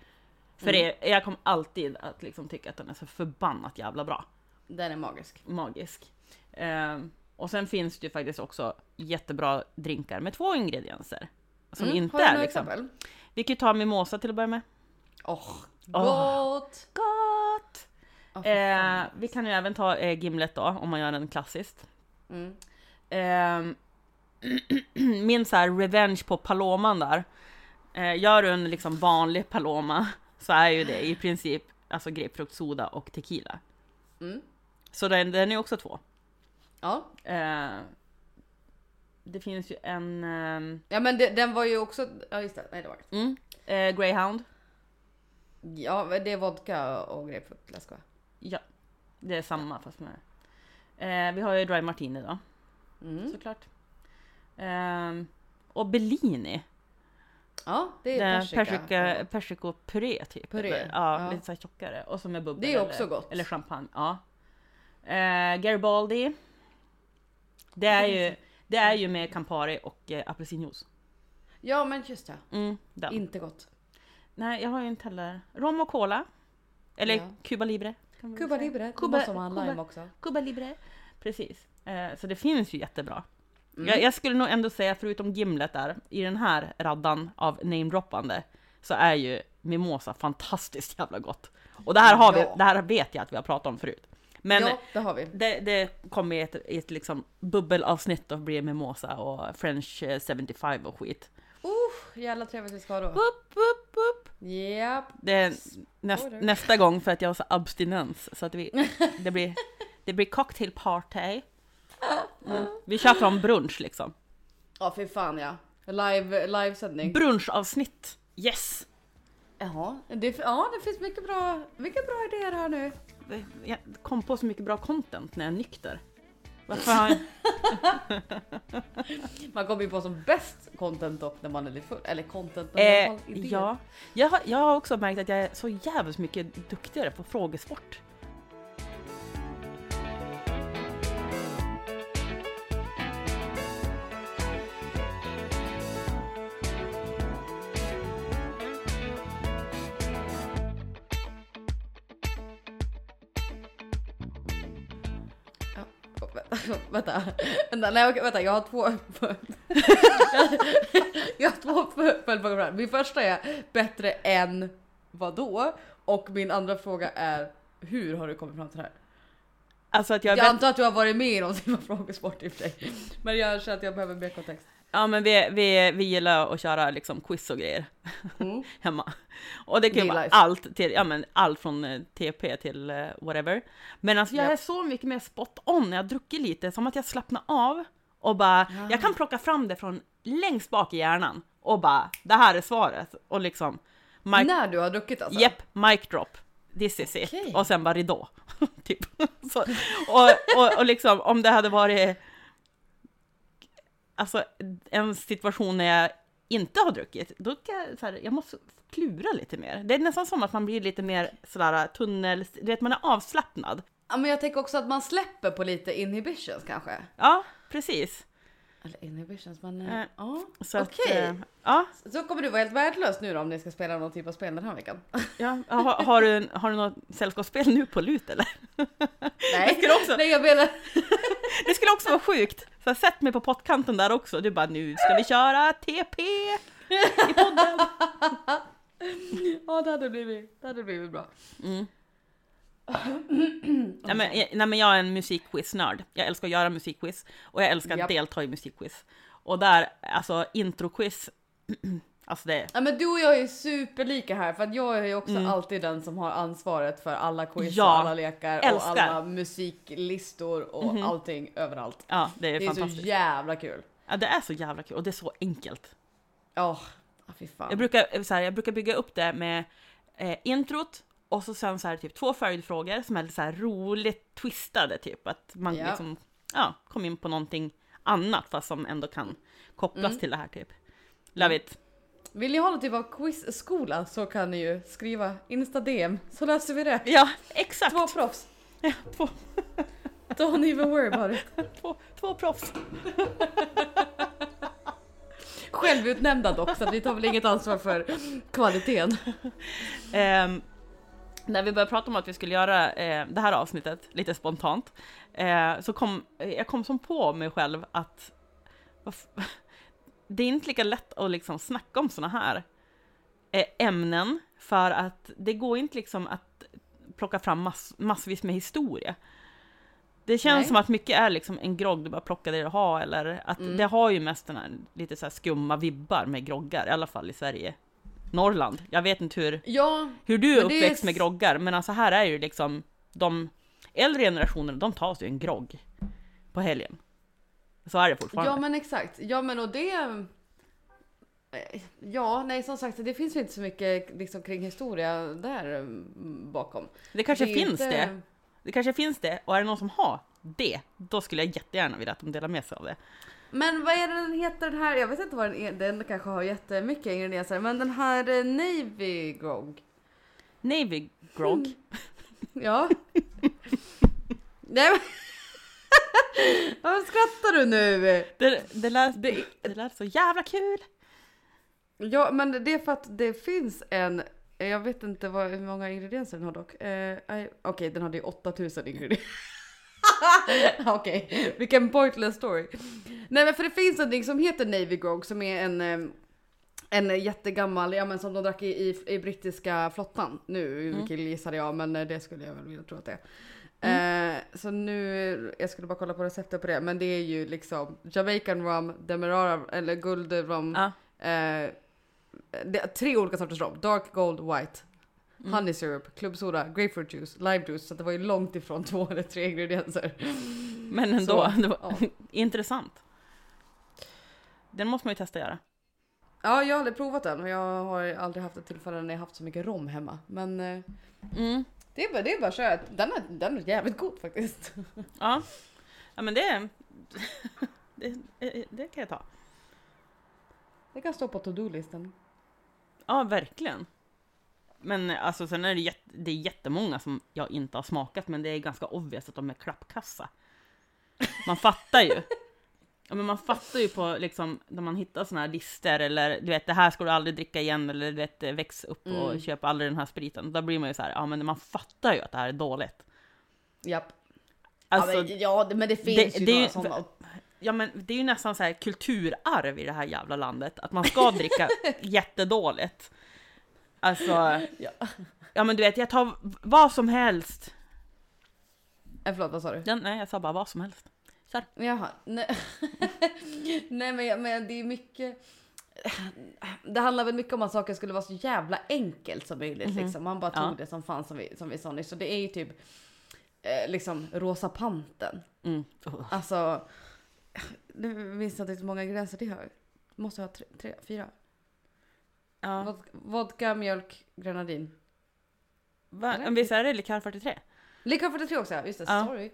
S2: För det, jag kommer alltid att liksom tycka att den är så förbannat jävla bra.
S1: Den är magisk.
S2: Magisk. Ehm, och sen finns det ju faktiskt också jättebra drinkar med två ingredienser. Som
S1: Mm,
S2: inte
S1: har du
S2: är
S1: några
S2: liksom.
S1: exempel?
S2: Vi kan ju ta mimosa till att börja med.
S1: Åh,
S2: Åh.
S1: gott!
S2: Gott! Eh, vi kan ju även ta eh, gimlet då, om man gör den klassiskt.
S1: Mm.
S2: Ehm, min så här revenge på paloman där. Eh, gör du en liksom vanlig paloma så är ju det i princip alltså grapefruktsoda och tequila.
S1: Mm.
S2: Så den, den är också två.
S1: Ja.
S2: Eh, det finns ju en ehm,
S1: ja men det, den var ju också, ja just det, nej det var det.
S2: mm, eh, greyhound.
S1: Ja det är vodka och grapefruktläsk va?
S2: Ja, det är samma fast med... Eh, vi har ju dry martini då,
S1: Mm.
S2: såklart. Ehm, och Bellini.
S1: Ja, det är persika.
S2: persika, persikopuré typ.
S1: Puré,
S2: eller- Ja,
S1: ja.
S2: lite så tjockare. Och som är bubbel.
S1: Det är också
S2: eller,
S1: gott.
S2: Eller champagne. Ja. Eh, Garibaldi. Det är ju, det är ju med Campari och eh, apelsinjuice.
S1: Ja men just det.
S2: Mm, den.
S1: Inte gott.
S2: Nej, jag har ju inte heller... Rom och cola. Eller
S1: Ja.
S2: Cuba Libre.
S1: Cuba. Libre,
S2: Cuba-
S1: Cuba, måste man ha
S2: Cuba-
S1: lime också.
S2: Cuba Libre. Precis. Eh, så det finns ju jättebra.
S1: Mm.
S2: Jag, jag skulle nog ändå säga, förutom Gimlet där, i den här raddan av namedroppande, så är ju Mimosa fantastiskt jävla gott. Och det här, har vi,
S1: Ja.
S2: det här vet jag att vi har pratat om förut. Men
S1: ja, det har vi.
S2: det, det kommer i ett, i ett liksom bubbelavsnitt och blir Mimosa och French eh, 75 och skit.
S1: Jävla trevligt vi ska ha då.
S2: Upp, upp, upp.
S1: Japp.
S2: Det är näst, nästa gång för att jag har så abstinens så att vi, det blir, det blir cocktail party. Mm. Vi kör från brunch liksom.
S1: Ja fy fan ja. Live, livesändning.
S2: Brunchavsnitt. Yes!
S1: Jaha, det, ja det finns mycket bra, mycket bra idéer här nu.
S2: Jag kom på så mycket bra content när jag är nykter. Varför har jag...
S1: Man kommer ju på som bäst content dock när man är lite full. Eller content,
S2: Eh,
S1: idéer.
S2: ja, jag har, jag har också märkt att jag är så jävligt mycket duktigare på frågesport.
S1: Vänta, vänta, nej okej, vänta, jag har två. jag har två följdfrågor. på. Min första är bättre än vad då? Och min andra fråga är hur har du kommit fram till det här?
S2: Alltså jag,
S1: Jag antar att du har varit med i någon typ frågesport i och för sig. Men jag känner att jag behöver mer kontext.
S2: Ja men vi, vi, vi gillar att köra liksom quiz och grejer
S1: Mm.
S2: hemma. Och det kan ju vara allt, till, ja, men allt från eh, TP till eh, whatever. Men alltså jag
S1: Japp.
S2: är så mycket mer spot on när jag druckit lite, som att jag slappnar av och bara, jag kan plocka fram det från längst bak i hjärnan och bara, det här är svaret. Och liksom, mic,
S1: När du har druckit alltså?
S2: Jepp, mic drop. This is it.
S1: Okej.
S2: Och sen bara ridå. typ. Så, och, och, och liksom om det hade varit alltså en situation när jag inte har druckit, då kan jag, så här, jag måste klura lite mer. Det är nästan som att man blir lite mer sådär tunnel, du vet man är avslappnad.
S1: Ja, men jag tänker också att man släpper på lite inhibitions kanske.
S2: Ja, precis.
S1: Eller inhibitions, men eh,
S2: Eh,
S1: ja.
S2: Så att,
S1: Okej.
S2: eh, ja,
S1: Så kommer du vara helt värdelös nu då om ni ska spela någon typ av spel den här veckan?
S2: ja. Har, har, du, har du något sällskapsspel nu på lut eller?
S1: Nej,
S2: skulle också-
S1: Nej jag menar...
S2: Det skulle också vara sjukt. Så sätt mig på pottkanten där också. Du bara, nu ska vi köra TP i podden.
S1: Ja det hade blivit, det hade blivit bra.
S2: Mm. Nej, men, jag- nej men jag är en musikquiz-nörd. Jag älskar att göra musikquiz och jag älskar att
S1: Japp.
S2: delta i musikquiz. Och där, alltså introquiz, alltså det,
S1: Ja men du och jag är superlika här för att jag är ju också alltid den som har ansvaret för alla quiz
S2: Mm. Ja,
S1: och alla lekar och
S2: älskar. Mhm.
S1: alla musiklistor och allting överallt.
S2: ja, det är,
S1: Det är så
S2: fantastiskt.
S1: jävla kul.
S2: Ja, det är så jävla kul och det är så enkelt.
S1: Åh, oh, fy fan.
S2: Jag brukar, så här, jag brukar bygga upp det med eh, introt och så sen så här, typ två följdfrågor som är lite så här roligt twistade typ. Att man
S1: Ja.
S2: liksom, ja, kom in på någonting annat fast som ändå kan kopplas
S1: Mm.
S2: till det här typ. Love it.
S1: Vill ni ha någon typ av quizskola så kan ni ju skriva Insta-DM så löser vi det.
S2: Ja, exakt.
S1: Två proffs.
S2: Ja, två,
S1: Don't even worry about it.
S2: två, två proffs.
S1: Självutnämnda dock så vi tar väl inget ansvar för kvaliteten.
S2: Ehm, när vi började prata om att vi skulle göra eh, det här avsnittet lite spontant, eh, så kom jag kom som på mig själv att det är inte lika lätt att liksom snacka om såna här eh, ämnen, för att det går inte liksom att plocka fram mass, massvis med historia. Det känns
S1: Nej.
S2: som att mycket är liksom en grogg du bara plockar det du har, eller att
S1: Mm.
S2: det har ju mest den här lite så här skumma vibbar med groggar, i alla fall i Sverige. Norrland. Jag vet inte hur,
S1: Ja,
S2: hur du är
S1: det är
S2: uppväxt
S1: s-
S2: med groggar, men alltså här är ju liksom de äldre generationerna, de tar sig en grogg på helgen. Så är det fortfarande.
S1: ja men exakt. Ja men och det... eh, Ja, nej som sagt det finns ju inte så mycket liksom, kring historia där mm, bakom.
S2: det kanske
S1: är ju
S2: finns
S1: inte-
S2: det. Det kanske finns det, och är det någon som har det, då skulle jag jättegärna vilja att de delar med sig av det.
S1: Men vad är det den heter den här? Jag vet inte vad den är. Den kanske har jättemycket ingredienser. Men den här eh, Navy Grog.
S2: Navy grogg.
S1: Ja. Nej men. Varför skrattar du nu?
S2: Det, det, lät,
S1: Det-
S2: det lät så jävla kul!
S1: Ja men det är för att det finns en. Jag vet inte vad, hur många ingredienser den har dock. Eh, Okej den hade ju 8000 ingredienser. Okej, vilken pointless story. Nej men för det finns någonting som heter Navy Grog som är en en jättegammal, ja men som de drack i, i, i brittiska flottan. Nu
S2: Mm.
S1: killgissade jag men eh, det skulle jag väl vilja tro att det är. Eh, så nu, jag skulle bara kolla på receptet på det, men det är ju liksom Jamaican rum, Demerara eller guldrum.
S2: Ja.
S1: Eh, det tre olika sorters rom. Dark Gold White.
S2: Mm.
S1: Honey syrup, klubbsoda, grapefruit juice, lime juice. Så det var ju långt ifrån två eller tre ingredienser.
S2: Men ändå,
S1: Så,
S2: det var
S1: ja.
S2: intressant. Den måste man ju testa göra.
S1: Ja, jag har aldrig provat den och jag har aldrig haft ett tillfälle när jag haft så mycket rom hemma. Men eh,
S2: Mm.
S1: det är bara, det är bara så att den är, den är jävligt god faktiskt.
S2: Ja. ja, men det, det, det kan jag ta.
S1: Det kan stå på to-do-listan.
S2: Ja, verkligen. Men alltså sen är det, jätte, det är jättemånga som jag inte har smakat, men det är ganska obvious att de är klappkassa. Man fattar ju. Ja, men man fattar ju på liksom, när man hittar såna här lister eller du vet, det här ska du aldrig dricka igen eller du vet, väx upp och
S1: Mm.
S2: köp aldrig den här spriten. Då blir man ju så här, ja men man fattar ju att det här är dåligt.
S1: Japp.
S2: Alltså,
S1: ja, men, ja, det- men det finns
S2: det-
S1: ju
S2: det
S1: några
S2: ju-
S1: sådana.
S2: Ja men det är ju nästan så här kulturarv i det här jävla landet, att man ska dricka jättedåligt. Alltså,
S1: Ja.
S2: ja men du vet, jag tar vad som helst.
S1: Eh, förlåt, vad sa du?
S2: Ja, nej, jag sa bara vad som helst.
S1: Jaha, nej. nej men, men det är mycket. Det handlar väl mycket om att saker skulle vara så jävla enkelt som möjligt.
S2: Mhm.
S1: Liksom. Man bara tog
S2: Ja.
S1: det som fanns som vi, som vi sa nyss. Så det är ju typ eh, liksom rosa panten.
S2: Mm. Oh.
S1: Alltså, nu minns jag inte hur många gränser det har. Måste ha tre, tre fyra.
S2: Ja.
S1: Vod- Vodka, mjölk, grenadin.
S2: Va?
S1: Eller?
S2: Visst är det likör 43?
S1: Likör 43 också, ja. just det.
S2: Ja.
S1: Sorry.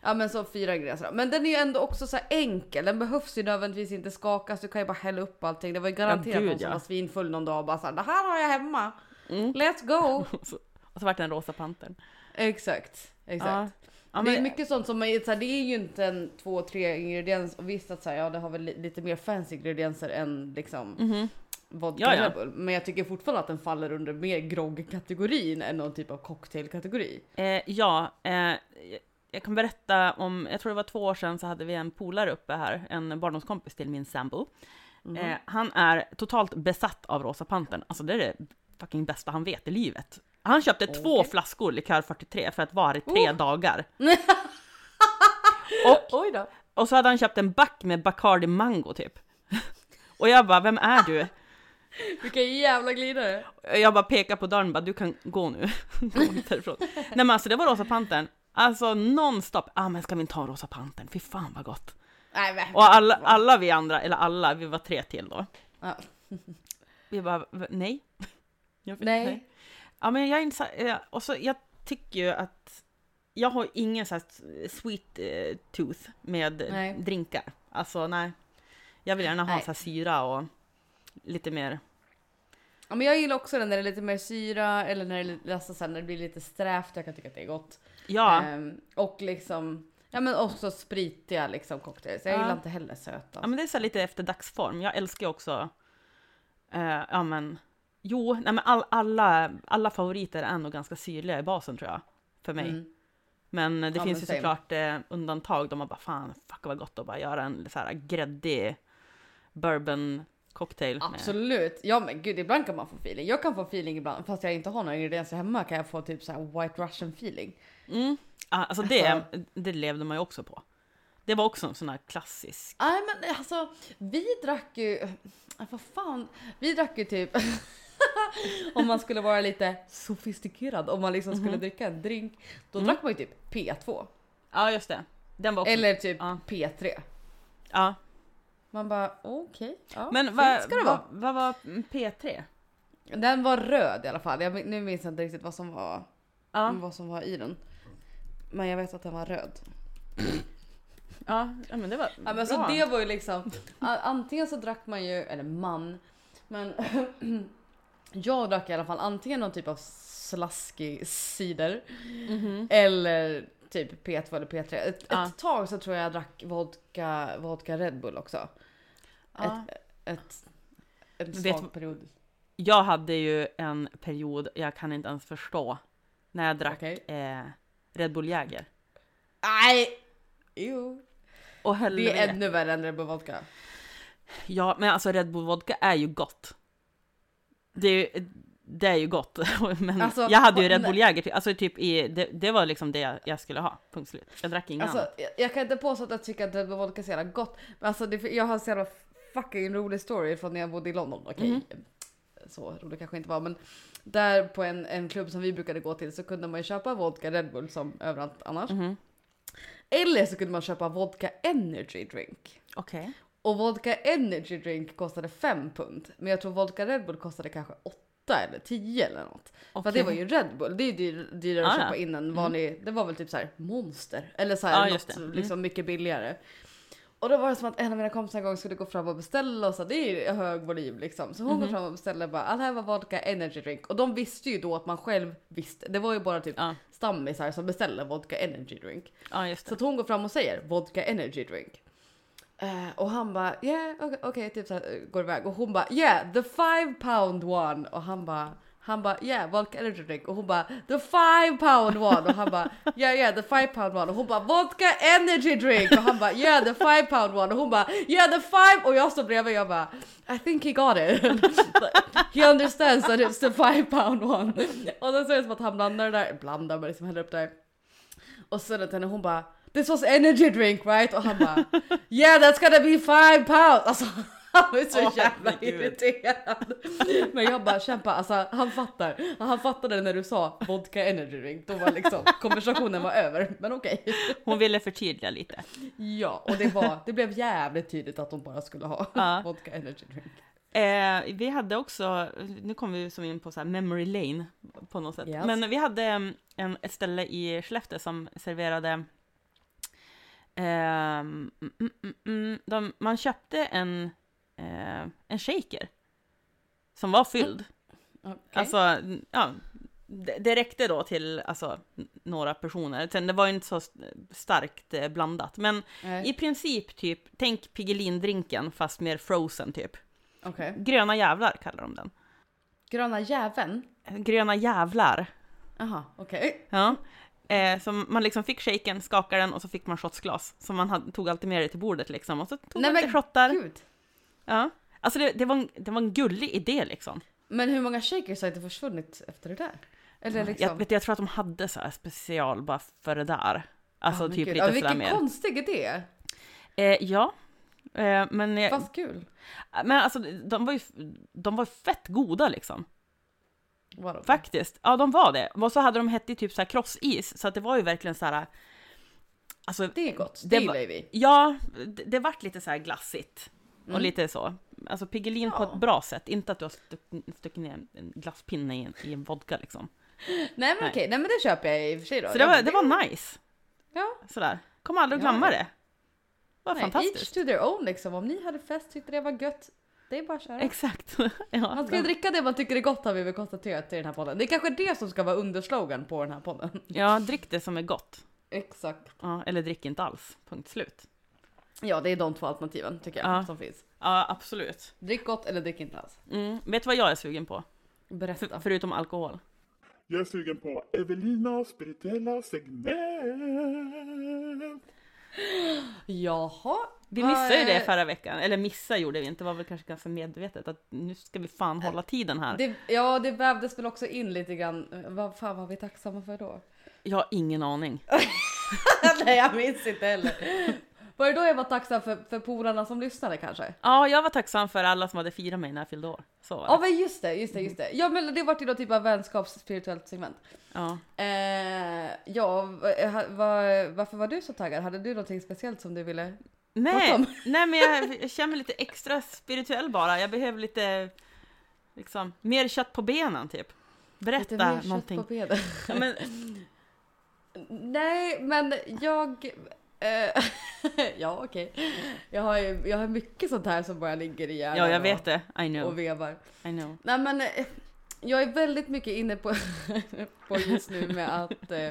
S1: Ja men så fyra då. Men den är ju ändå också så enkel. Den behövs ju nödvändigtvis inte skakas. Du kan ju bara hälla upp allting. Det var ju garanterat
S2: gud,
S1: någon som
S2: ja.
S1: var svinfull någon dag och bara såhär, det här har jag hemma.
S2: Mm.
S1: Let's go!
S2: Och så, vart det en rosa pantern.
S1: exakt, exakt.
S2: Ja. Ja,
S1: det är mycket sånt som så här, det är ju inte en två, tre ingredienser och visst att så här, ja det har väl li- lite mer fancy ingredienser än liksom
S2: Mhm.
S1: Vodka
S2: Ja.
S1: Red Bull. Men jag tycker fortfarande att den faller under mer grogg-kategorin än någon typ av cocktailkategori.
S2: Eh, ja, eh, jag kan berätta om, jag tror det var två år sedan så hade vi en polare uppe här, en barndomskompis till min sambo.
S1: Mhm.
S2: Eh, han är totalt besatt av Rosa Pantern, alltså det är det fucking bästa han vet i livet. Han köpte två
S1: Okej.
S2: flaskor Likör 43 för att vara i tre
S1: Oh.
S2: dagar. och, och så hade han köpt en back med Bacardi Mango typ. och jag bara, vem är du?
S1: Vilken jävla glidare!
S2: Jag bara pekar på dörren bara, du kan gå nu. gå inte härifrån. Nej men alltså det var Rosa Pantern. Alltså nonstop. Ah men ska vi inte ta Rosa Pantern? Fy fan vad gott.
S1: Nej, men.
S2: Och alla, alla vi andra, eller alla, vi var tre till då.
S1: Ja.
S2: Vi bara, "V- nej. Jag,
S1: Nej.
S2: Ja men jag är inte så, eh, och så jag tycker ju att jag har ingen så här sweet eh, tooth med
S1: Nej.
S2: drinkar. Alltså nej. Jag vill gärna ha
S1: Nej.
S2: så här syra och lite mer.
S1: Ja, men jag gillar också den när det är lite mer syra eller när det, alltså, så här, när det blir lite strävt. Jag kan tycka att det är gott.
S2: Ja,
S1: Ehm, och liksom, ja men också spritiga liksom cocktails. Jag
S2: Ja.
S1: gillar inte heller söta.
S2: ja men det är så lite efter dagsform. Jag älskar ju också, eh, ja men, jo, nej men all, alla, alla favoriter är nog ganska syrliga i basen tror jag. För mig.
S1: Mm.
S2: Men det
S1: Ja,
S2: finns
S1: men
S2: ju
S1: same.
S2: såklart eh, undantag. De har bara fan, fuck vad gott att bara göra en så här gräddig bourbon cocktail. med-
S1: Absolut. Ja men gud, ibland kan man få feeling. Jag kan få feeling ibland fast jag inte har några ingredienser hemma kan jag få typ så här white russian feeling.
S2: Mm. Ja, alltså det,
S1: Alltså-
S2: det levde man ju också på. Det var också en sån här klassisk.
S1: Nej men alltså, vi drack ju, äh, vad fan, vi drack ju typ om man skulle vara lite sofistikerad, om man liksom skulle
S2: Mhm.
S1: dricka en drink, då
S2: Mm.
S1: drack man ju typ P2
S2: Ja, just det. Den var också...
S1: eller typ
S2: Ja.
S1: P3.
S2: Ja.
S1: Man bara okej, ja,
S2: Men vad,
S1: ska det vara.
S2: vad var P3?
S1: Den var röd i alla fall. Jag, nu minns jag inte riktigt vad som var,
S2: Ja,
S1: vad som var i den. Men jag vet att den var röd.
S2: ja, ja men det var
S1: Ja, men så
S2: bra.
S1: det var ju liksom, antingen så drack man ju, eller man, men jag drack i alla fall antingen någon typ av slaskig cider
S2: Mhm.
S1: eller typ P2 eller P3. Ett,
S2: Ja.
S1: ett tag så tror jag jag drack vodka, vodka Red Bull också.
S2: Ja.
S1: Ett, ett, en
S2: Vet-
S1: svag period.
S2: Jag hade ju en period, jag kan inte ens förstå, när jag drack
S1: Okej.
S2: eh, Red Bull Jäger.
S1: Nej! Jo.
S2: Och
S1: Det är ännu värre än Red Bull vodka.
S2: Ja, men alltså Red Bull vodka är ju gott. Det är ju, det är ju gott. Men
S1: Alltså,
S2: jag hade ju Red Bull Jäger, alltså typ i, det, det var liksom det jag, jag skulle ha, punkt slut. Jag drack inget
S1: Alltså,
S2: annat.
S1: jag, jag kan inte påstå att jag tycker att Red Bull vodka är så jävla gott. Men alltså, det, jag har så jävla fucking rolig story från när jag bodde i London. Okej,
S2: Mhm.
S1: så rolig kanske inte var, men där på en, en klubb som vi brukade gå till så kunde man ju köpa vodka Red Bull som överallt annars.
S2: Mhm.
S1: Eller så kunde man köpa vodka energy drink.
S2: Okej.
S1: Och vodka energy drink kostade 5 pund. Men jag tror vodka Red Bull kostade kanske 8 eller 10 eller något. För att det var ju Red Bull, det är ju dyr, dyrare att
S2: Ah, ja.
S1: köpa in en vanlig, det var väl typ så här monster. Eller så här
S2: Ja,
S1: något.
S2: Mm.
S1: liksom mycket billigare. Och då var det som att en av mina kompisar en gång skulle gå fram och beställa och så det är ju hög volym liksom. Så hon
S2: Mhm.
S1: går fram och beställer bara, det här var vodka energy drink. Och de visste ju då att man själv visste, det var ju bara typ
S2: Ja.
S1: stammisar som beställer vodka energy drink.
S2: ja,
S1: Så att hon går fram och säger vodka energy drink. Eh, och han bara yeah okej okay, typ så här, eh, går iväg och hon bara yeah the five pound one och han bara han bara yeah vodka energy drink och hon bara the five pound one och han bara yeah yeah the five pound one och hon bara vodka energy drink och han bara yeah the five pound one och hon bara yeah the five och jag står bredvid och jag bara I think he got it. he understands that it's the five pound one. Och då så är det som att han blandar det där, blandar men liksom häller upp det där. Och sen till henne hon bara This was energy drink right? Och han bara Yeah that's gonna be five pounds! Alltså han var så
S2: Åh,
S1: jävla
S2: herregud.
S1: irriterad. Men jag bara kämpa, alltså han fattar. Han fattade när du sa vodka energy drink. Då var liksom konversationen var över. Men okej.
S2: Hon ville förtydliga lite.
S1: Ja, och det var, det blev jävligt tydligt att hon bara skulle ha
S2: Ja.
S1: vodka energy drink.
S2: Eh, vi hade också, nu kommer vi som in på så memory lane på något sätt.
S1: Yes.
S2: Men vi hade mm, en, ett ställe i Skellefteå som serverade mm, mm, mm, de, man köpte en, eh, en shaker som var fylld.
S1: Okej.
S2: Alltså, ja, det, det räckte då till alltså, några personer. Sen det var ju inte så st- starkt eh, blandat. Men
S1: Nej.
S2: i princip typ, tänk Piggelin-drinken fast mer frozen typ.
S1: Okej.
S2: Gröna jävlar kallar de den.
S1: Gröna jäveln?
S2: Gröna jävlar.
S1: Jaha, okej.
S2: Ja. Eh, så man liksom fick shaken, skakade den och så fick man shotsglas. Så man hade, tog alltid med det till bordet liksom. Och så tog
S1: Nej,
S2: man lite shottar.
S1: Gud.
S2: Ja. Alltså det, det, var en, det var en gullig idé liksom.
S1: Men hur många shakers har inte försvunnit efter det där? Eller liksom...
S2: Jag, vet, jag tror att de hade så här special bara för det där. Alltså
S1: men
S2: typ lite
S1: ja, Vilken
S2: mer.
S1: konstig idé!
S2: Eh, ja. Eh, men, jag,
S1: Fast kul.
S2: men alltså de var ju de var fett goda liksom. Faktiskt. Ja, de var det. Och så hade de hett i typ så här crossis, så att det var ju verkligen så här. Alltså,
S1: Det är gott, det,
S2: Det
S1: gillar ju vi.
S2: ja, det, det vart lite så här glassigt. Och
S1: Mm.
S2: lite så. Alltså Piggelin på
S1: Ja.
S2: ett bra sätt. Inte att du har stuck, stuckit ner en glasspinne i en, i en vodka liksom.
S1: Nej men
S2: Nej.
S1: okej, nej men det köper jag i och för sig då.
S2: Så det var, det var nice.
S1: Ja.
S2: Sådär. Kommer aldrig att glömma
S1: ja.
S2: det. Det var
S1: nej,
S2: fantastiskt.
S1: Each to their own liksom. Om ni hade fest tyckte det var gött, det är bara att köra.
S2: Exakt. ja,
S1: Man ska ju dricka det man tycker är gott har vi väl konstaterat i den här podden. Det är kanske det som ska vara underslogan på den här podden.
S2: ja, drick det som är gott.
S1: Exakt.
S2: Ja, eller drick inte alls. Punkt slut.
S1: Ja, det är de två alternativen tycker jag
S2: Ja.
S1: som finns.
S2: Ja, absolut.
S1: Drick gott eller drick inte alls.
S2: Mm. Vet du vad jag är sugen på?
S1: Berätta.
S2: För, förutom alkohol.
S4: Jag är sugen på Evelinas spirituella segment.
S1: Jaha.
S2: Vi missade ju det
S1: Eh,
S2: förra veckan. Eller missa gjorde vi inte. Det var väl kanske ganska medvetet att nu ska vi fan hålla tiden här.
S1: Det, ja, det vävdes väl också in lite grann. Vad fan var vi tacksamma för då?
S2: Jag har ingen aning.
S1: Nej, jag minns inte heller. Var det då jag var tacksam för, för polarna som lyssnade kanske?
S2: Ja, jag var tacksam för alla som hade firat mig när jag fyllde år. Så var
S1: Ja men just det, just det, just det. Ja men det var till någon typ av vänskapsspirituellt segment.
S2: Ja.
S1: Eh, ja, va- ha- va- varför var du så taggad? Hade du någonting speciellt som du ville?
S2: Nej,
S1: om.
S2: nej, men jag, jag känner mig lite extra spirituell bara. Jag behöver lite, liksom, mer kött på benen typ. Berätta
S1: Lite mer kött
S2: någonting.
S1: på benen.
S2: Ja, men,
S1: Nej, men jag... Eh, ja okej. Jag, har jag har mycket sånt här som bara ligger i hjärnan
S2: ja, jag
S1: och-
S2: vet det. I
S1: och
S2: know.
S1: vevar.
S2: I know.
S1: Nej men eh, jag är väldigt mycket inne på, på just nu med att eh,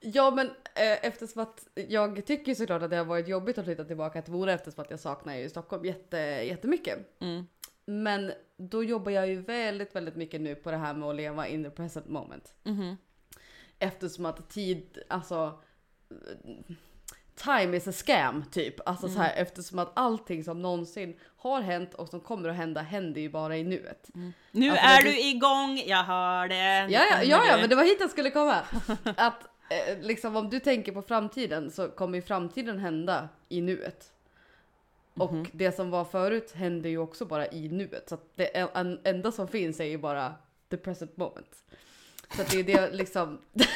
S1: Ja men eh, eftersom att jag tycker såklart att det har varit jobbigt att flytta tillbaka till Mora eftersom att jag saknar ju Stockholm jätte, jättemycket.
S2: Mm.
S1: Men då jobbar jag ju väldigt, väldigt mycket nu på det här med att leva in the present moment.
S2: Mhm.
S1: Eftersom att tid, alltså Time is a scam typ. Alltså så här, eftersom att allting som någonsin har hänt och som kommer att hända händer ju bara i nuet.
S2: Nu
S1: Alltså,
S2: är
S1: det-
S2: du igång, jag hör det.
S1: Ja, ja, ja, ja, men det var hit jag skulle komma. Att eh, liksom om du tänker på framtiden så kommer ju framtiden hända i nuet. Och
S2: Mhm.
S1: det som var förut händer ju också bara i nuet. Så att det en- enda som finns är ju bara the present moment. Så att det är det liksom...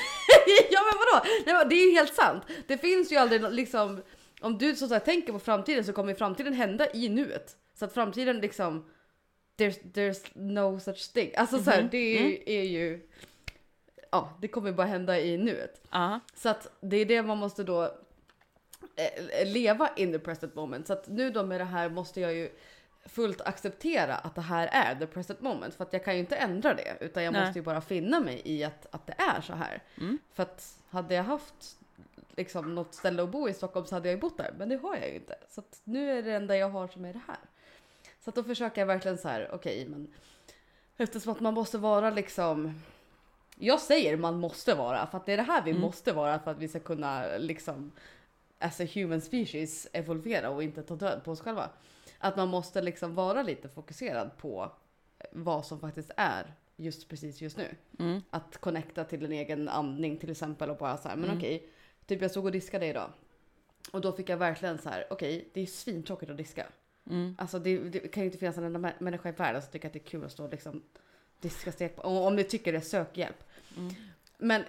S1: ja men vadå? Nej, Det är ju helt sant. Det finns ju aldrig liksom... Om du så säga, tänker på framtiden så kommer framtiden hända i nuet. Så att framtiden liksom... There's, there's no such thing. Alltså så här,
S2: Mhm.
S1: det är, ju- är ju... Ja, det kommer bara hända i nuet.
S2: Ja.
S1: Så att det är det man måste då eh, leva in the present moment. Så att nu då med det här måste jag ju fullt acceptera att det här är the present moment. För att jag kan ju inte ändra det. Utan jag
S2: Nej.
S1: måste ju bara finna mig i att, att det är så här.
S2: Mm.
S1: För att hade jag haft liksom något ställe att bo i Stockholm så hade jag ju bott där. Men det har jag ju inte. Så att nu är det enda jag har som är det här. Så att då försöker jag verkligen så här, okej men eftersom att man måste vara liksom jag säger man måste vara för att det är det här vi
S2: Mm.
S1: måste vara för att vi ska kunna liksom as a human species evolvera och inte ta död på oss själva. Att man måste liksom vara lite fokuserad på vad som faktiskt är just precis just nu.
S2: Mm.
S1: Att connecta till en egen andning till exempel och bara så här, men
S2: Mm.
S1: okej, typ jag stod och diskade idag. Och då fick jag verkligen så här, okej, det är svintråkigt att diska.
S2: Mm.
S1: Alltså det, det kan ju inte finnas en enda mä- människa i världen som tycker att det är kul att stå och liksom diska stek. Och om ni tycker det, sök hjälp.
S2: Mm.
S1: Men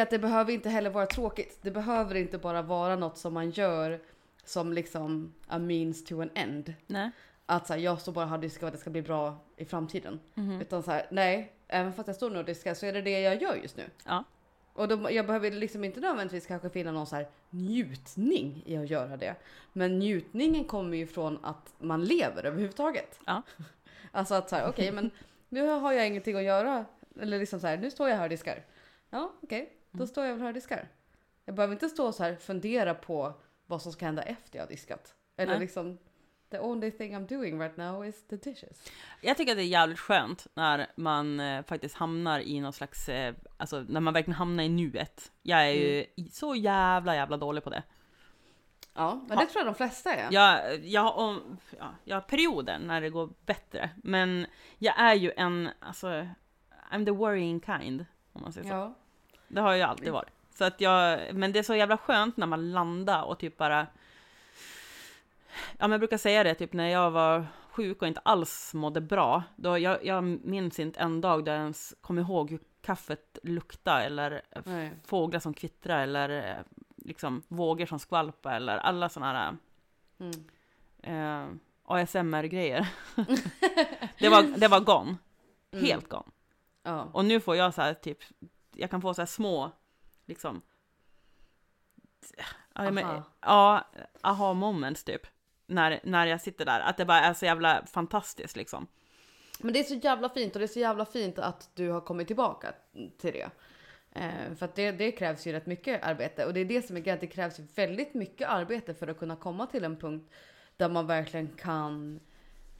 S1: att det behöver inte heller vara tråkigt. Det behöver inte bara vara något som man gör som liksom a means to an end.
S2: Nej.
S1: Att så här, jag står bara här och diskar för att det ska bli bra i framtiden.
S2: Mhm.
S1: Utan så här, nej, även fast jag står nu och diskar så är det det jag gör just nu.
S2: Ja.
S1: Och då, jag behöver liksom inte nödvändigtvis kanske finna någon så här njutning i att göra det. Men njutningen kommer ju från att man lever överhuvudtaget.
S2: Ja.
S1: Alltså att så här, okej men nu har jag ingenting att göra Eller liksom så här, nu står jag här och diskar. Ja, okej, då står jag väl här och diskar. Jag behöver inte stå så här fundera på vad som ska hända efter jag har diskat. Eller
S2: Nej.
S1: liksom, the only thing I'm doing right now is the dishes.
S2: Jag tycker att det är jävligt skönt när man eh, faktiskt hamnar i någon slags, eh, alltså när man verkligen hamnar i nuet. Jag är ju i- så jävla jävla dålig på det.
S1: Ja, men det tror jag de flesta är.
S2: Jag, jag, om- ja, jag har perioder när det går bättre, men jag är ju en, alltså, I'm the worrying kind, om man säger så.
S1: Ja.
S2: Det har jag alltid varit. Så att jag, men det är så jävla skönt när man landar och typ bara... Ja, men jag brukar säga det, typ när jag var sjuk och inte alls mådde bra. Då jag, jag minns inte en dag där jag ens kom ihåg hur kaffet luktade eller
S1: Nej.
S2: fåglar som kvittrar eller eh, liksom vågor som skvalpar eller alla sådana här
S1: Mm.
S2: eh, ASMR-grejer. det, var, det var gone.
S1: Mm.
S2: Helt gone.
S1: Ja.
S2: Och nu får jag så här typ, jag kan få så här små, liksom, ja, men, ja aha moments typ. När, när jag sitter där, att det bara är så jävla fantastiskt liksom.
S1: Men det är så jävla fint och det är så jävla fint att du har kommit tillbaka till det. Eh, för att det, det krävs ju rätt mycket arbete och det är det som är grejen, det krävs ju väldigt mycket arbete för att kunna komma till en punkt där man verkligen kan,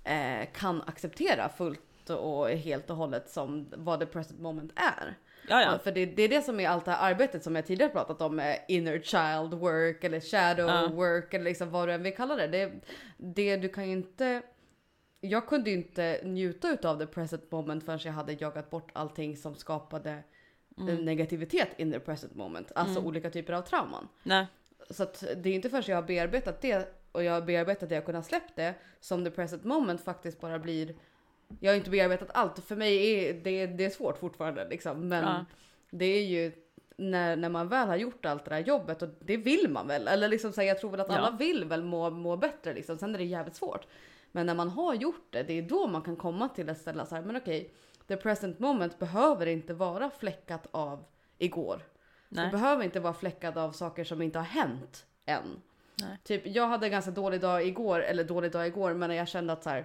S1: eh, kan acceptera fullt och helt och hållet som vad the present moment är.
S2: Ja,
S1: Ja,
S2: ja.
S1: för det, det är det som är allt det här arbetet som jag tidigare pratat om, eh, inner child work eller shadow
S2: Ja.
S1: work eller liksom vad du än vill kalla det. det. Det du kan ju inte... Jag kunde ju inte njuta utav the present moment förrän jag hade jagat bort allting som skapade en negativitet in the present moment. Alltså olika typer av trauman.
S2: Nej,
S1: Så att det är inte förrän jag har bearbetat det och jag har bearbetat det och kunnat släppt det som the present moment faktiskt bara blir. Jag har inte bearbetat allt. För mig är det, det är svårt fortfarande liksom. Men
S2: Ja.
S1: det är ju när, när man väl har gjort allt det där jobbet och det vill man väl. Eller liksom så här, jag tror väl att
S2: Ja.
S1: alla vill väl må, må bättre liksom. Sen är det jävligt svårt. Men när man har gjort det, det är då man kan komma till att ställa så här, men okej, the present moment behöver inte vara fläckat av igår. Det
S2: nej.
S1: behöver inte vara fläckad av saker som inte har hänt än.
S2: Nej.
S1: Typ, jag hade en ganska dålig dag igår, eller dålig dag igår, men jag kände att så här.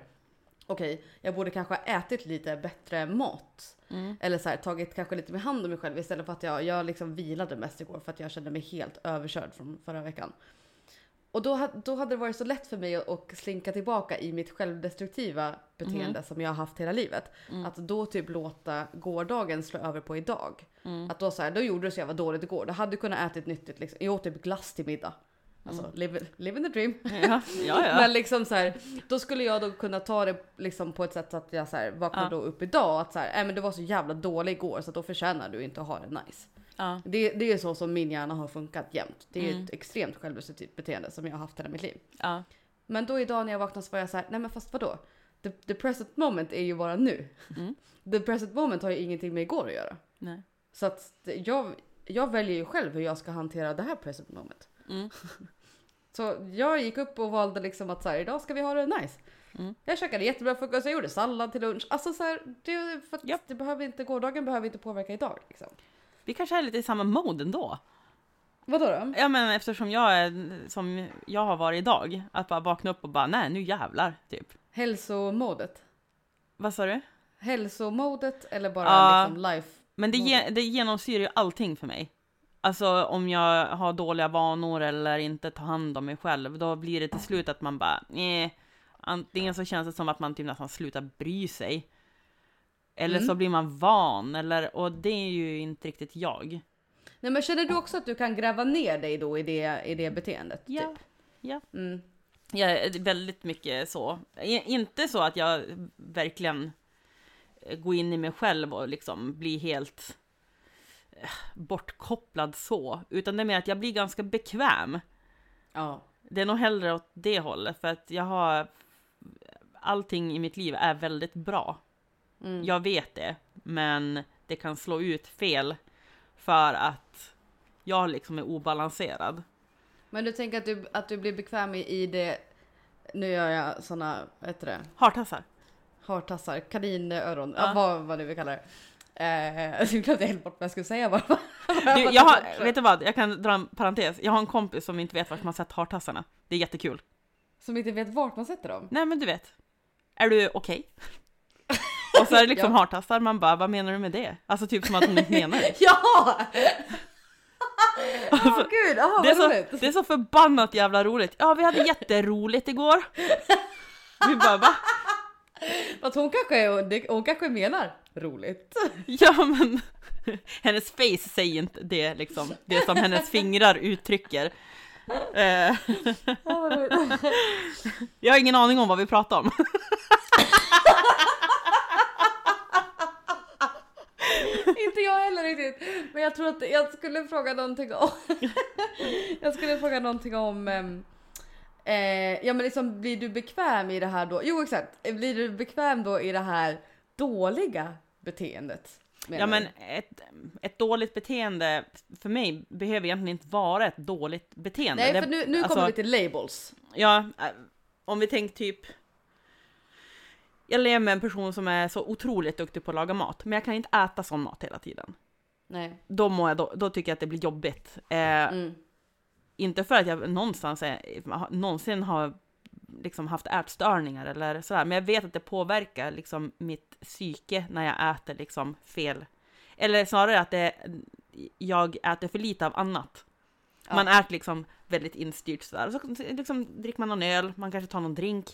S1: Okej, jag borde kanske ha ätit lite bättre mat.
S2: Mm.
S1: Eller så här, tagit kanske lite mer hand om mig själv istället för att jag, jag liksom vilade mest igår för att jag kände mig helt överkörd från förra veckan. Och då, då hade det varit så lätt för mig att, slinka tillbaka i mitt självdestruktiva beteende som jag har haft hela livet. Att då typ låta gårdagen slå över på idag. Att då så här, då gjorde det så jävla dåligt igår. Då hade du kunnat ätit nyttigt liksom. Jag åt typ glass till middag. Alltså, live, live in the dream.
S2: Ja, ja. ja.
S1: Men liksom så här, då skulle jag då kunna ta det liksom på ett sätt så att jag så här vaknar
S2: Ja.
S1: då upp idag att så här, äh, men det var så jävla dålig igår så att då förtjänar du inte att ha det nice.
S2: ja.
S1: Det, det är så som min hjärna har funkat jämt. Det är
S2: Mm.
S1: ett extremt självdestruktivt beteende som jag har haft hela mitt liv.
S2: ja.
S1: Men då idag när jag vaknade så var jag så här, nej men fast vadå? The, the present moment är ju bara nu.
S2: Mm.
S1: The present moment har ju ingenting med igår att göra.
S2: Nej.
S1: Så att jag, jag väljer ju själv hur jag ska hantera det här present moment.
S2: Mm.
S1: Så jag gick upp och valde liksom att så här, idag ska vi ha det nice.
S2: Mm.
S1: Jag käkade jättebra frukost, jag gjorde sallad till lunch. Alltså så här, det, för
S2: Japp.
S1: det behöver inte, gårdagen behöver inte påverka idag. Liksom.
S2: Vi kanske är lite i samma mode ändå.
S1: Vadå då?
S2: Ja men eftersom jag är som jag har varit idag, att bara vakna upp och bara nej nu jävlar, typ.
S1: Hälsomodet.
S2: Vad sa du?
S1: Hälsomodet eller bara
S2: Ja.
S1: liksom life?
S2: Men det, ge, det genomsyrar ju allting för mig. Alltså om jag har dåliga vanor eller inte tar hand om mig själv, då blir det till slut att man bara, nej. Antingen så känns det som att man typ nästan slutar bry sig. Eller
S1: Mm.
S2: så blir man van, eller, och det är ju inte riktigt jag.
S1: Nej men känner du också att du kan gräva ner dig då i det, i det beteendet?
S2: Ja.
S1: Typ?
S2: Ja.
S1: Mm.
S2: Är väldigt mycket så. Inte så att jag verkligen eh, går in i mig själv och liksom blir helt bortkopplad så, utan det är mer att jag blir ganska bekväm.
S1: Ja.
S2: Det är nog hellre åt det hållet, för att jag har... Allting i mitt liv är väldigt bra.
S1: Mm.
S2: Jag vet det, men det kan slå ut fel för att jag liksom är obalanserad.
S1: Men du tänker att du, att du blir bekväm i, det, nu gör jag såna, vad heter det,
S2: Hartassar.
S1: hartassar, kaninöron,
S2: Ja.
S1: ja. vad, vad du vill kalla det. Eh, jag glömde helt bort vad jag skulle säga bara.
S2: Du, jag har, vet du vad, jag kan dra en parentes. Jag har en kompis som inte vet vart man sett hartassarna. Det är jättekul.
S1: Som inte vet vart man sätter dem.
S2: Nej men du vet. Är du okej? Och så är det liksom
S1: Ja.
S2: hartassar, man bara, vad menar du med det? Alltså typ som att hon inte menar det.
S1: Ja! Åh gud, aha,
S2: Det är, så, det är så förbannat jävla roligt. Ja, vi hade jätteroligt igår. Vi bara, va?
S1: Att hon kanske, är- hon kanske menar roligt.
S2: Ja, men hennes face säger inte det liksom. Det som hennes fingrar uttrycker. Eh, jag har ingen aning om vad vi pratar om.
S1: Inte jag heller riktigt. Men jag tror att jag skulle fråga någonting om... jag skulle fråga någonting om... eh, ja men liksom blir du bekväm i det här då? Jo exakt. Blir du bekväm då i det här dåliga beteendet?
S2: Ja, men ett, ett dåligt beteende för mig behöver egentligen inte vara ett dåligt beteende.
S1: Nej för nu, nu
S2: alltså,
S1: kommer vi till labels.
S2: Ja, äh, om vi tänker typ... Jag lever med en person som är så otroligt duktig på att laga mat, men jag kan inte äta sån mat hela tiden.
S1: Nej.
S2: Då, mår jag, då, då tycker jag att det blir jobbigt. Eh,
S1: Mm.
S2: Inte för att jag någonstans är, någonsin har liksom haft ätstörningar eller sådär, men jag vet att det påverkar liksom mitt psyke när jag äter liksom fel. Eller snarare att det, jag äter för lite av annat.
S1: Ja.
S2: Man äter liksom väldigt instyrt sådär. Så liksom dricker man någon öl, man kanske tar någon drink,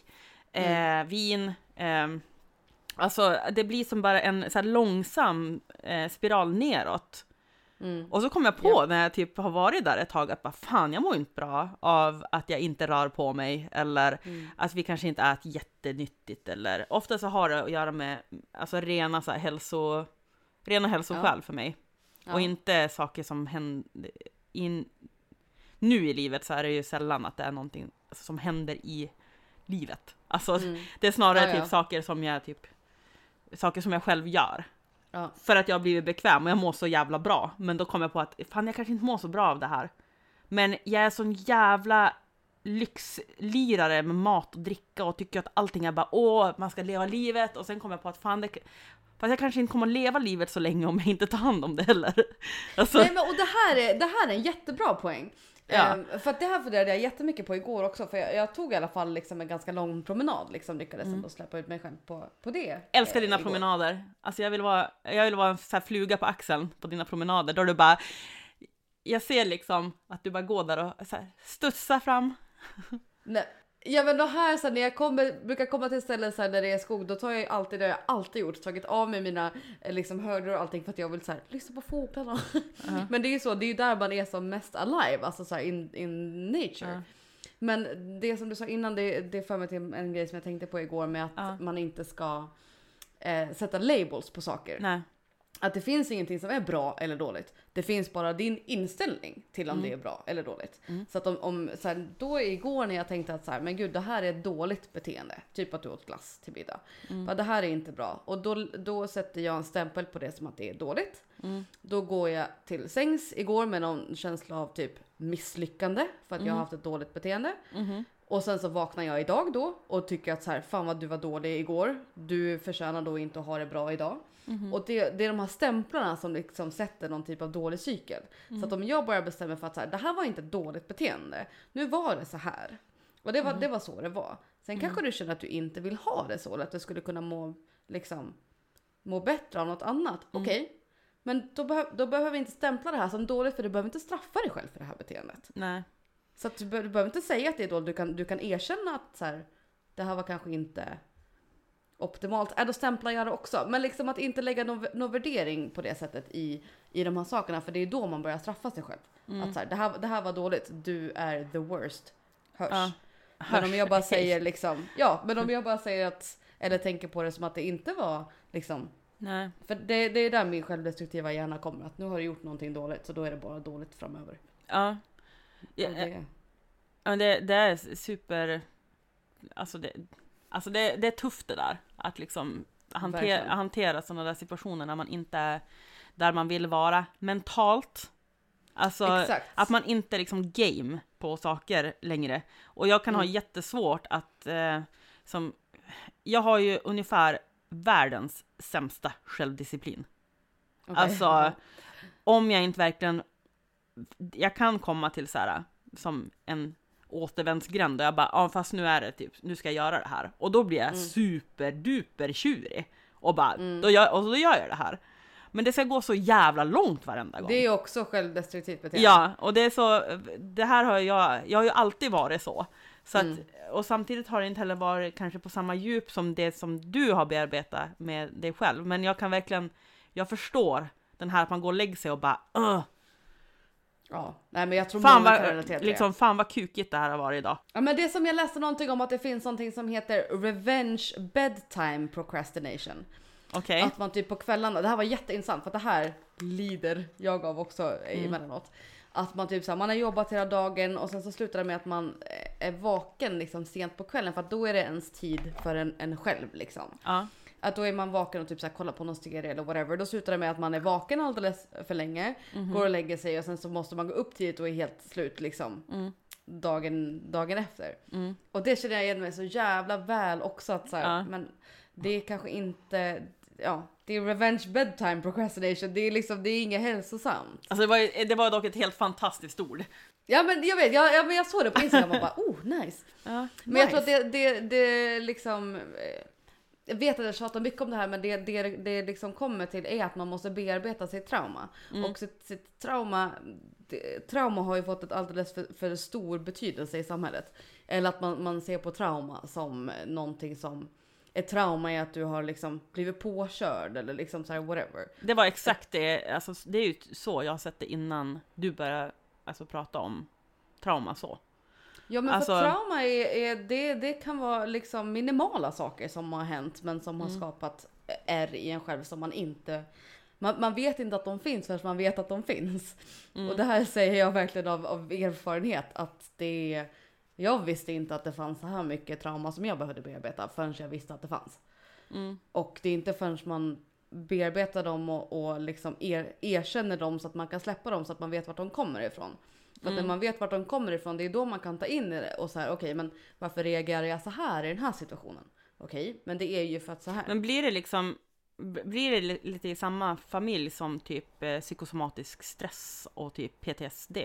S2: eh,
S1: Mm.
S2: vin. ehm, alltså det blir som bara en så här långsam eh, spiral neråt.
S1: Mm.
S2: Och så kom jag på när jag typ har varit där ett tag att bara fan, jag mår inte bra av att jag inte rör på mig eller
S1: Mm.
S2: att vi kanske inte äter jättenyttigt eller ofta så har det att göra med alltså rena så här hälso, rena hälsoskäl för mig.
S1: Ja.
S2: Och inte saker som händer in, nu i livet så är det ju sällan att det är någonting som händer i livet. Alltså
S1: Mm.
S2: det är snarare
S1: Ja, ja.
S2: typ saker som jag typ saker som jag själv gör.
S1: Ja.
S2: För att jag har blivit bekväm och jag mår så jävla bra. Men då kom jag på att fan jag kanske inte mår så bra av det här. Men jag är sån jävla lyxlirare med mat och dricka och tycker att allting är bara åh, man ska leva livet och sen kom jag på att fan det Fast jag kanske inte kommer att leva livet så länge om jag inte tar hand om det heller. Alltså,
S1: Nej men och det här är, det här är en jättebra poäng.
S2: Ja.
S1: Ehm, för att det här funderade jag jättemycket på igår också för jag, jag tog i alla fall liksom en ganska lång promenad liksom lyckades ändå släppa ut mig själv på, på det.
S2: Mm. älskar
S1: eh,
S2: dina
S1: igår.
S2: promenader. Alltså jag vill vara, jag vill vara en så här fluga på axeln på dina promenader. Då du bara, jag ser liksom att du bara går där och så här, studsar fram.
S1: Nej. Ja men då här här, när jag kommer, brukar komma till ställen här, där det är skog då tar jag alltid, det har jag alltid gjort, tagit av mig mina eh, liksom hörlurar och allting för att jag vill så här, lyssna på fåglarna. men det är ju så, det är ju där man är som mest alive, alltså så här, in, in nature.
S2: Ja.
S1: Men det som du sa innan, det, det för mig till en grej som jag tänkte på igår med att
S2: Ja.
S1: man inte ska eh, sätta labels på saker.
S2: Nej.
S1: Att det finns ingenting som är bra eller dåligt. Det finns bara din inställning till om
S2: Mm.
S1: det är bra eller dåligt.
S2: Mm.
S1: Så att om, om så här, då igår när jag tänkte att så här, men gud det här är ett dåligt beteende. Typ att du åt glass till middag.
S2: Mm.
S1: Bara, det här är inte bra. Och då, då sätter jag en stämpel på det som att det är dåligt.
S2: Mm.
S1: Då går jag till sängs igår med någon känsla av typ misslyckande för att jag har
S2: Mm.
S1: haft ett dåligt beteende.
S2: Mhm.
S1: Och sen så vaknar jag idag då och tycker att så här, fan vad du var dålig igår. Du förtjänar då inte att ha det bra idag.
S2: Mhm.
S1: Och det, det är de här stämplarna som liksom sätter någon typ av dålig cykel. Så att om jag bara bestämmer för att så här, det här var inte ett dåligt beteende. Nu var det så här. Och det var, det var så det var. Sen kanske du känner att du inte vill ha det så. Eller att du skulle kunna må, liksom, må bättre av något annat. Okej. Men då, behöv, då behöver vi inte stämpla det här som dåligt för du behöver inte straffa dig själv för det här beteendet.
S2: Nej.
S1: Så att du, be- du behöver inte säga att det är dåligt, du kan, du kan erkänna att så här, det här var kanske inte optimalt. Äh, då stämplar jag det också. Men liksom att inte lägga någon, någon värdering på det sättet i, i de här sakerna, för det är då man börjar straffa sig själv.
S2: Mm.
S1: Att så här, det, här, det här var dåligt, du är the worst. Hörs.
S2: Ja.
S1: Men om jag bara
S2: Hörs.
S1: säger liksom, ja, men om jag bara säger att, eller tänker på det som att det inte var liksom,
S2: Nej.
S1: för det, det är där min självdestruktiva hjärna kommer, att nu har du gjort någonting dåligt, så då är det bara dåligt framöver.
S2: Ja. Ja,
S1: det,
S2: ja det, det är super... Alltså det, alltså det, det är tufft det där. Att liksom hantera, hantera sådana där situationer när man inte är där man vill vara mentalt. Alltså
S1: exakt.
S2: att man inte liksom game på saker längre. Och jag kan ha
S1: Mm.
S2: jättesvårt att... Eh, som, jag har ju ungefär världens sämsta självdisciplin.
S1: Okej.
S2: Alltså, om jag inte verkligen... Jag kan komma till så här, som en återvändsgränd och jag bara, ja fast nu är det typ, nu ska jag göra det här. Och då blir jag
S1: Mm.
S2: superduper tjurig. och bara, då, gör, och då gör jag det här. Men det ska gå så jävla långt varenda gång.
S1: Det är också självdestruktivt beteende.
S2: Ja, och det är så, det här har jag, jag har ju alltid varit så. så att,
S1: Mm.
S2: Och samtidigt har det inte heller varit kanske på samma djup som det som du har bearbetat med dig själv. Men jag kan verkligen, jag förstår den här att man går och lägger sig och bara Åh,
S1: Ja, nej men jag tror
S2: fan
S1: många kan relatera till
S2: liksom,
S1: det.
S2: fan vad kukigt det här har varit idag.
S1: Ja men det som jag läste någonting om att det finns någonting som heter revenge bedtime procrastination.
S2: Okej?
S1: Att man typ på kvällarna, det här var jätteintressant för att det här lider jag av också
S2: Mm.
S1: emellanåt. Att man typ såhär, man har jobbat hela dagen och sen så slutar det med att man eh, är vaken liksom sent på kvällen för att då är det ens tid för en, en själv liksom.
S2: Ja.
S1: Att då är man vaken och typ så här, kollar på någon serie eller whatever. Då slutar det med att man är vaken alldeles för länge,
S2: Mhm.
S1: går och lägger sig och sen så måste man gå upp tidigt och är helt slut liksom.
S2: Mm.
S1: Dagen, dagen efter.
S2: Mm.
S1: Och det känner jag igen mig så jävla väl också att så här,
S2: Ja.
S1: men det är kanske inte, ja, det är revenge bedtime procrastination. Det är liksom, det är inget hälsosamt.
S2: Alltså det var, det var dock ett helt fantastiskt ord.
S1: Ja men jag vet, jag, jag, men jag såg det på Instagram och bara oh nice.
S2: Ja,
S1: Men jag tror att det, det, det liksom, eh, jag vet att jag tjatar mycket om det här men det det, det liksom kommer till är att man måste bearbeta sitt trauma. Och sitt, sitt trauma, det, trauma har ju fått ett alldeles för, för stor betydelse i samhället. Eller att man, man ser på trauma som någonting som ett trauma är att du har liksom blivit påkörd eller liksom så här whatever.
S2: Det var exakt det, alltså det är ju så jag har sett det innan du började alltså, prata om trauma så.
S1: Ja men
S2: Alltså-
S1: för trauma är, är det, det kan vara liksom minimala saker som har hänt men som har skapat ärr i en själv som man inte man, man vet inte att de finns förrän man vet att de finns. Och det här säger jag verkligen av, av erfarenhet att det jag visste inte att det fanns så här mycket trauma som jag behövde bearbeta förrän jag visste att det fanns.
S2: Mm.
S1: Och det är inte förrän man bearbetar dem och, och liksom er, erkänner dem så att man kan släppa dem så att man vet vart de kommer ifrån. För att när man vet vart de kommer ifrån, det är då man kan ta in det och så här, okej, men varför reagerar jag så här i den här situationen? Okej, men det är ju för att så här.
S2: Men blir det liksom, blir det li- lite i samma familj som typ eh, psykosomatisk stress och typ PTSD?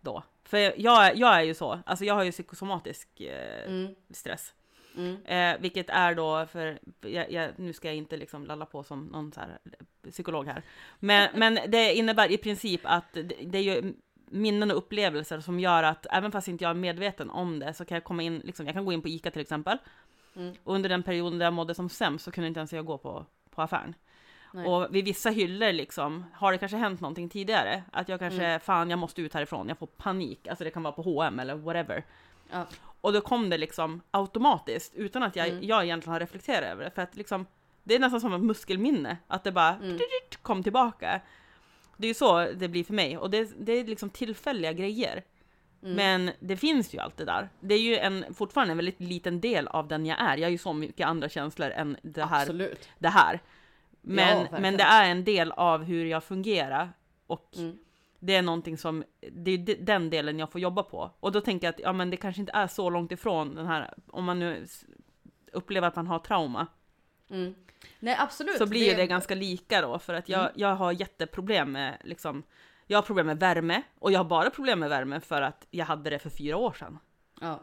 S2: Då? För jag, jag är ju så, alltså jag har ju psykosomatisk eh,
S1: Mm,
S2: stress.
S1: mm,
S2: Eh, vilket är då för, jag, jag, nu ska jag inte liksom lalla på som någon så här psykolog här. Men, men det innebär i princip att det, det är ju minnen och upplevelser som gör att även fast inte jag är medveten om det så kan jag komma in, liksom, jag kan gå in på ICA till exempel.
S1: Mm.
S2: Och under den perioden där jag mådde som sämst så kunde inte ens jag gå på, på affären.
S1: Nej.
S2: Och vid vissa hyllor liksom, har det kanske hänt någonting tidigare? Att jag kanske,
S1: Mm.
S2: fan jag måste ut härifrån, jag får panik. Alltså det kan vara på H&M eller whatever.
S1: ja,
S2: Och då kom det liksom automatiskt utan att jag,
S1: Mm.
S2: jag egentligen har reflekterat över det. För att liksom, det är nästan som ett muskelminne, att det bara
S1: Mm.
S2: kom tillbaka. Det är ju så det blir för mig och det, det är liksom tillfälliga grejer.
S1: Mm.
S2: Men det finns ju allt det där. Det är ju en, fortfarande en väldigt liten del av den jag är. Jag är ju så mycket andra känslor än det här.
S1: absolut.
S2: Det här. Men,
S1: verkligen.
S2: men det är en del av hur jag fungerar. Och
S1: Mm.
S2: det är någonting som, det är de- den delen jag får jobba på. Och då tänker jag att ja, men det kanske inte är så långt ifrån den här, om man nu upplever att man har trauma,
S1: Mm. Nej absolut.
S2: så blir det, det ganska lika då. För att jag,
S1: Mm.
S2: jag har jätteproblem med, liksom, jag har problem med värme. Och jag har bara problem med värme för att jag hade det för fyra år sedan.
S1: Ja.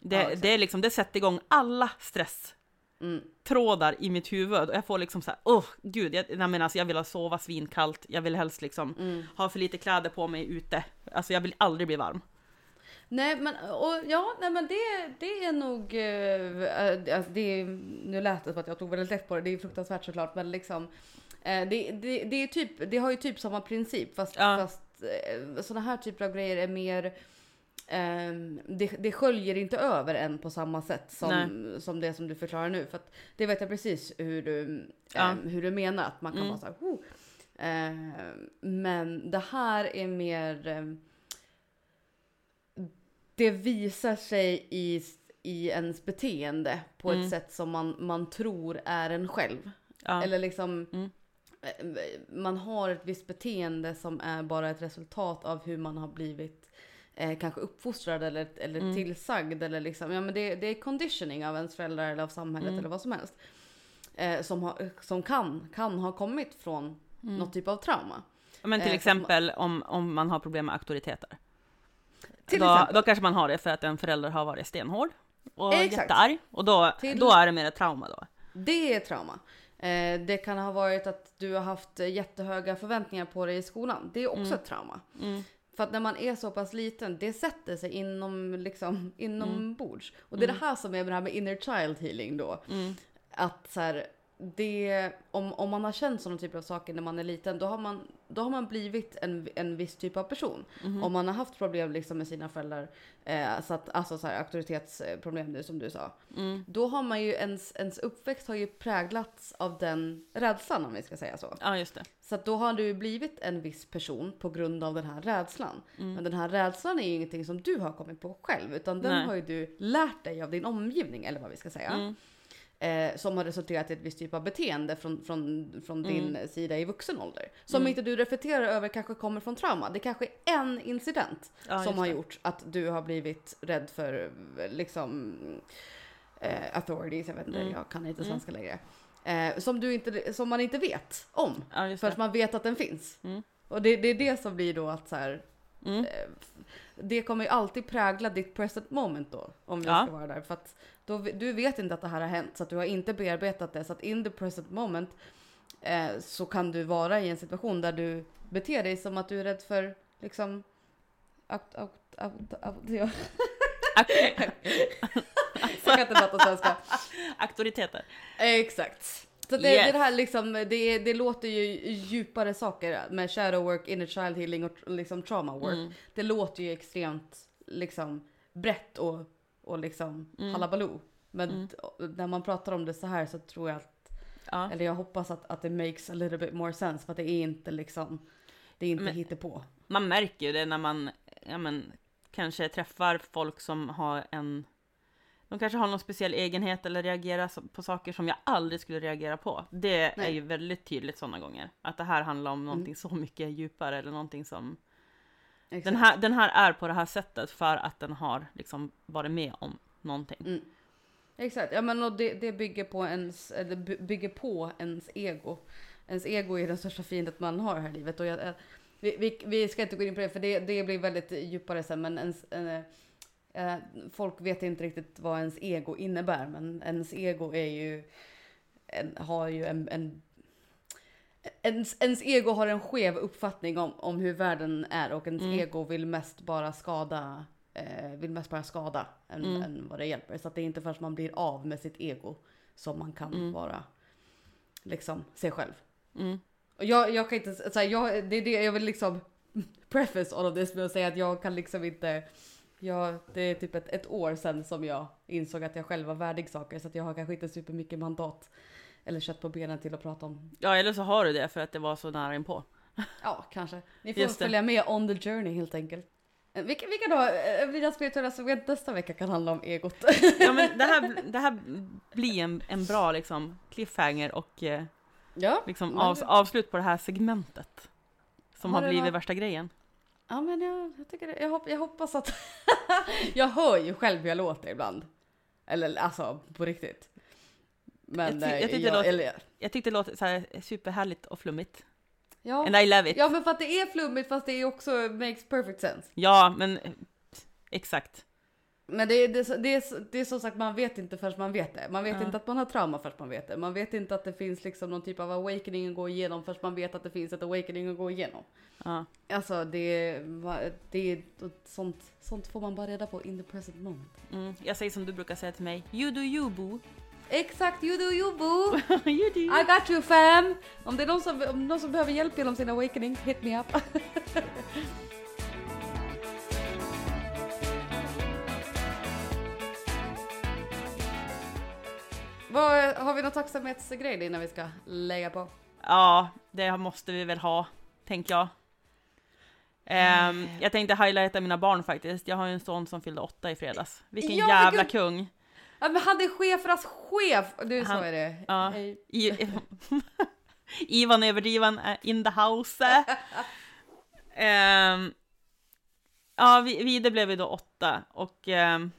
S2: Det,
S1: Ja,
S2: det, är liksom, det sätter igång alla stresstrådar
S1: Mm.
S2: i mitt huvud. Och jag får liksom så här, åh gud, jag, nej, men alltså, jag vill ha sova svinkallt. Jag vill helst liksom
S1: Mm.
S2: ha för lite kläder på mig ute. Alltså jag vill aldrig bli varm.
S1: Nej men, och, ja, nej, men det, det är nog... eh, alltså, det nu lät det som att jag tog väldigt lätt på det, det är fruktansvärt såklart men liksom... eh, det, det, det, är typ, det har ju typ samma princip fast,
S2: Ja.
S1: fast eh, sådana här typer av grejer är mer... ehm, det, det sköljer inte över en på samma sätt som, som det som du förklarar nu. För att det vet jag precis hur du,
S2: Ja.
S1: ehm, hur du menar. Att man kan
S2: Mm.
S1: vara så här, oh. Ehm, Men det här är mer... ehm, det visar sig i, i ens beteende på
S2: Mm.
S1: ett sätt som man, man tror är en själv.
S2: Ja.
S1: Eller liksom,
S2: Mm.
S1: eh, man har ett visst beteende som är bara ett resultat av hur man har blivit eh, kanske uppfostrad eller, eller
S2: Mm.
S1: tillsagd. Eller liksom, ja, men det, det är conditioning av ens föräldrar eller av samhället
S2: Mm.
S1: eller vad som helst. Eh, som har, som kan, kan ha kommit från
S2: Mm.
S1: något typ av trauma.
S2: Men till
S1: eh,
S2: exempel om, om man har problem med auktoriteter.
S1: Till
S2: då,
S1: exempel.
S2: då kanske man har det för att en förälder har varit stenhård och
S1: Exakt.
S2: jättearg. Och då,
S1: Till-
S2: då är det mer ett trauma då.
S1: Det är trauma. Eh, det kan ha varit att du har haft eh, jättehöga förväntningar på dig i skolan. Det är också ett trauma.
S2: Mm.
S1: För att när man är så pass liten, det sätter sig inom, liksom, inombords.
S2: Mm.
S1: Och det är det här som är med det här med inner child healing då. Att så här, det, om, om man har känt sådana typer av saker när man är liten, då har man, då har man blivit en, en viss typ av person. Om man har haft problem liksom med sina föräldrar, eh, så att, alltså så här, auktoritetsproblem nu som du sa. Då har man ju, ens, ens uppväxt har ju präglats av den rädslan om vi ska säga så.
S2: Ja, just det.
S1: Så att då har du blivit en viss person på grund av den här rädslan. Men den här rädslan är ju ingenting som du har kommit på själv, utan den
S2: Nej.
S1: har ju du lärt dig av din omgivning, eller vad vi ska säga. Eh, som har resulterat i ett visst typ av beteende från, från, från din sida i vuxen ålder. Som inte du reflekterar över kanske kommer från trauma. Det kanske är en incident
S2: Ja,
S1: som har
S2: det.
S1: gjort att du har blivit rädd för liksom eh, authorities, jag vet inte,
S2: Mm.
S1: jag kan inte svenska längre. Eh, som, du inte, som man inte vet om.
S2: Ja,
S1: Förrän man vet att den finns.
S2: Mm.
S1: Och det, det är det som blir då att så här,
S2: Mm.
S1: eh, det kommer ju alltid prägla ditt present moment då. Om vi
S2: Ja.
S1: ska vara där. För att då, du vet inte att det här har hänt så att du har inte bearbetat det. Så att in the present moment eh, så kan du vara i en situation där du beter dig som att du är rädd för liksom aut, aut, aut, aut, ja. Jag kan inte prata svenska.
S2: auktoriteter.
S1: Exakt. Så det,
S2: Yes.
S1: det här liksom, det, det låter ju djupare saker med shadow work, inner child healing och liksom trauma work.
S2: Mm.
S1: Det låter ju extremt liksom brett och, och liksom
S2: Mm.
S1: halabaloo. Men när man pratar om det så här så tror jag att,
S2: Ja.
S1: eller jag hoppas att, att det makes a little bit more sense för att det är inte liksom, det är inte
S2: Men-
S1: hittepå.
S2: Man märker ju det när man ja, men, kanske träffar folk som har en... De kanske har någon speciell egenhet eller reagerar på saker som jag aldrig skulle reagera på. Det är
S1: Nej.
S2: ju väldigt tydligt sådana gånger. Att det här handlar om någonting så mycket djupare eller någonting som...
S1: Exakt.
S2: Den här, den här är på det här sättet för att den har liksom varit med om någonting.
S1: Mm. Exakt, ja men och det, det bygger på ens, eller by- bygger på ens ego. Ens ego är den största fienden man har här i livet. Och jag, vi, vi, vi ska inte gå in på det för det, det blir väldigt djupare sen men ens, eh, eh, folk vet inte riktigt vad ens ego innebär men ens ego är ju, en, har ju en, en Ens, ens ego har en skev uppfattning om, om hur världen är och ens
S2: Mm.
S1: ego vill mest bara skada eh, vill mest bara skada än,
S2: Mm.
S1: än vad det hjälper. Så att det är inte förrän man blir av med sitt ego som man kan
S2: Mm.
S1: vara liksom sig själv.
S2: Mm.
S1: Och jag, jag kan inte, så här, jag, det är det jag vill liksom preface all of this med att säga att jag kan liksom inte jag, det är typ ett, ett år sedan som jag insåg att jag själv var värdig saker så att jag har kanske inte supermycket mandat eller kött på benen till att prata om.
S2: Ja, eller så har du det för att det var så nära inpå.
S1: Ja, kanske. Ni får följa med on the journey helt enkelt. Eh, Vilka, vilka då? eh, Blir det spirituella segment nästa vecka kan handla om egot.
S2: Ja, men det här, det här blir en, en bra liksom, cliffhanger och eh,
S1: ja.
S2: liksom av, avslut på det här segmentet. Som
S1: Har
S2: har blivit
S1: något-
S2: värsta grejen.
S1: Ja men jag, jag tycker det, jag, hopp, jag hoppas att... jag hör ju själv hur jag låter ibland. Eller alltså på riktigt. Men
S2: Jag ty- jag
S1: eh,
S2: tyckte det låter-
S1: eller,
S2: Jag tyckte det låter så här superhärligt och flummigt.
S1: ja.
S2: And I love it. Ja,
S1: ja men för att det är flummigt fast det är också makes perfect sense.
S2: men eh, exakt.
S1: Men det, är- det, är så- det, är, det är som sagt man vet inte förrän man vet det. Man vet
S2: Ja.
S1: inte att man har trauma förrän man vet det. Man vet inte att det finns liksom någon typ av awakening att gå igenom förrän man vet att det finns ett awakening att gå igenom.
S2: Ja.
S1: Alltså det, det är sånt, sånt får man bara reda på in the present moment.
S2: Mm. Jag säger som du brukar säga till mig. You do you boo.
S1: Exakt, you do you boo!
S2: you do.
S1: I got you fam! Om det är någon som, om någon som behöver hjälp genom sin awakening, hit me up. Vad, har vi någon tacksamhetsgrej innan vi ska lägga på?
S2: Ja, det måste vi väl ha, tänker jag. Ehm, jag tänkte highlighta mina barn faktiskt. Jag har ju en son som fyllde åtta i fredags. Vilken
S1: Ja,
S2: jävla
S1: gud.
S2: kung!
S1: Ja, men han är chefras chef! Du, så
S2: Han-
S1: är det.
S2: ja. I, Ivan Överdrivan är in the house. Ehm, ja, vi, Vide blev ju då åtta och ehm,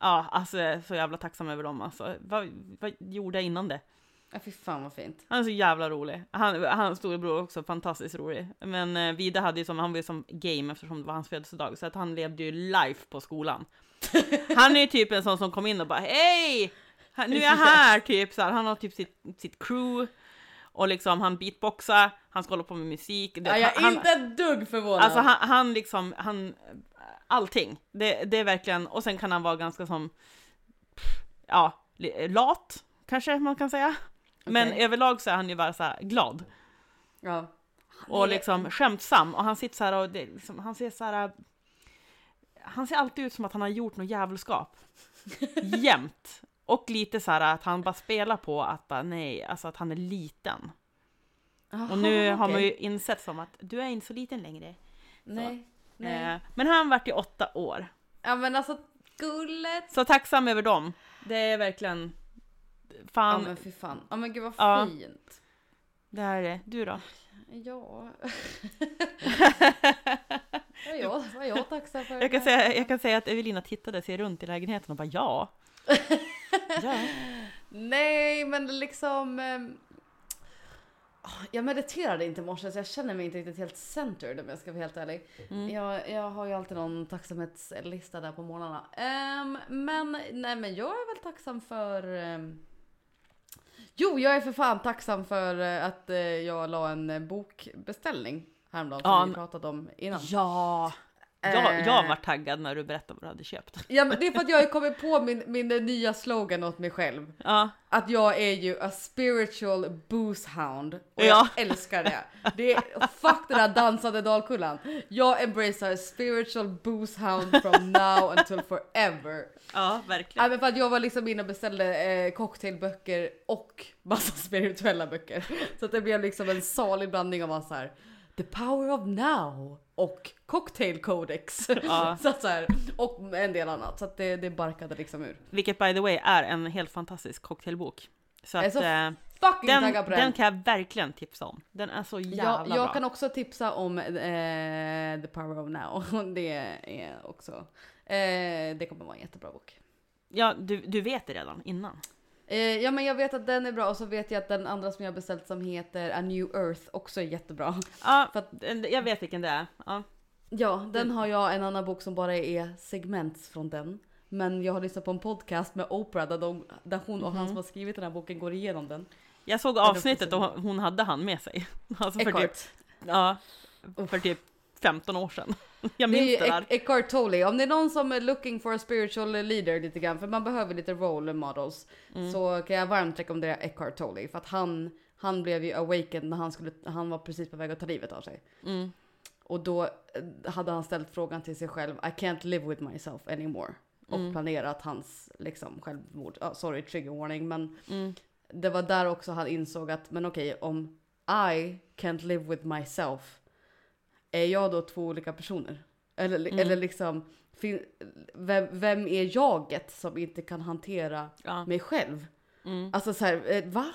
S2: ja, alltså jag är så jävla tacksam över dem alltså. Vad, vad gjorde jag innan det?
S1: Ja, fy fan vad fint.
S2: Han är så jävla rolig. Han, hans storebror också fantastiskt rolig. Men eh, Vide hade ju som, han var ju som game eftersom det var hans födelsedag, så att han levde ju life på skolan. Han är ju typ en sån som kom in och bara hej! Nu är jag här, typ så här. Han har typ sitt, sitt crew. Och liksom han beatboxar, han ska hålla på med musik. Det-
S1: Ja, jag är
S2: han,
S1: inte ett dugg förvånad.
S2: Alltså han, han liksom, han, allting. Det, det är verkligen, och sen kan han vara ganska som, ja, lat, kanske man kan säga. Men
S1: Okej.
S2: överlag så är han ju bara så här glad.
S1: ja.
S2: Och liksom skämtsam. Och han sitter så här och det, liksom, han ser så här, han ser alltid ut som att han har gjort något jävelskap. Jämt. Och lite så här att han bara spelar på att bara nej, alltså att han är liten.
S1: Jaha,
S2: Och nu har man ju insett som att du är inte så liten längre.
S1: Nej. Nej.
S2: Eh, Men han har varit i åtta år.
S1: Ja men alltså gullet.
S2: Så tacksam över dem. Det är verkligen...
S1: Ja
S2: Fan,
S1: men fy fan. Ja men gud vad
S2: Ja.
S1: fint.
S2: det här är det. Du då?
S1: Ja. vad jag, vad jag tacksam för?
S2: Jag kan, säga, jag kan säga att Evelina tittade sig runt i lägenheten och bara ja. ja.
S1: Nej men liksom. Jag mediterade inte i morse så jag känner mig inte riktigt helt centered om jag ska vara helt ärlig.
S2: Mm.
S1: Jag, jag har ju alltid någon tacksamhetslista där på morgnarna. Ehm, men nej men jag är väl tacksam för... ehm, Jo, jag är för fan tacksam för eh, att eh, jag la en eh, bokbeställning häromdagen
S2: Ja,
S1: som vi
S2: men-
S1: pratat om innan.
S2: Ja. Jag,
S1: Eh,
S2: jag var taggad när du berättade vad du hade köpt.
S1: Ja men det är för att jag har kommit på min, min eh, nya slogan åt mig själv.
S2: Ja,
S1: Att jag är ju a spiritual booze hound. Och
S2: Ja.
S1: jag älskar det. Det är, fuck den där dansande dalkullan. Jag embracear spiritual booze hound from now until forever.
S2: ja
S1: Ja,
S2: verkligen.
S1: men för att jag var liksom inne och beställde eh, cocktailböcker och massa spirituella böcker. Så att det blev liksom en salig blandning av så här. The power of now och cocktail codex.
S2: Ja.
S1: så att så här, och en del annat. Så att det, det barkade liksom ur.
S2: Vilket by the way är en helt fantastisk cocktailbok. Så
S1: Jag
S2: att
S1: så
S2: eh,
S1: Fucking
S2: den,
S1: taggad på den.
S2: den kan jag verkligen tipsa om. Den är så jävla
S1: jag, jag
S2: bra.
S1: kan också tipsa om eh, The Power of Now. Det är också, eh, det kommer vara en jättebra bok.
S2: Ja, du, du vet det redan innan.
S1: Eh, ja men jag vet att den är bra och så vet jag att den andra som jag beställt som heter A New Earth också är jättebra.
S2: Ja,
S1: För att-
S2: jag vet vilken det är. Ja.
S1: Ja, den har jag en annan bok som bara är segment från den. Men jag har lyssnat på en podcast med Oprah där, de, där hon och han som har skrivit den här boken går igenom den.
S2: Jag såg avsnittet och hon hade han med sig. Alltså för typ,
S1: Eckhart.
S2: ja, för typ 15 år sedan. Jag
S1: Det är
S2: minns det där.
S1: Eck- Eckhart Tolle. Om det är någon som är looking for a spiritual leader lite grann, för man behöver lite role models,
S2: Mm.
S1: så kan jag varmt rekommendera Eckhart Tolle. För att han, han blev ju awakened när han, skulle, han var precis på väg att ta livet av sig.
S2: Mm.
S1: Och då eh, hade han ställt frågan till sig själv, I can't live with myself anymore. Och
S2: Mm.
S1: planerat hans liksom, självmord. Ja, sorry, trigger warning. Men
S2: Mm.
S1: det var där också han insåg att, men okej, om I can't live with myself, är jag då två olika personer? Eller,
S2: Mm.
S1: eller liksom, vem, vem är jaget som inte kan hantera
S2: Ja.
S1: mig själv?
S2: Mm.
S1: Alltså så här, eh, va?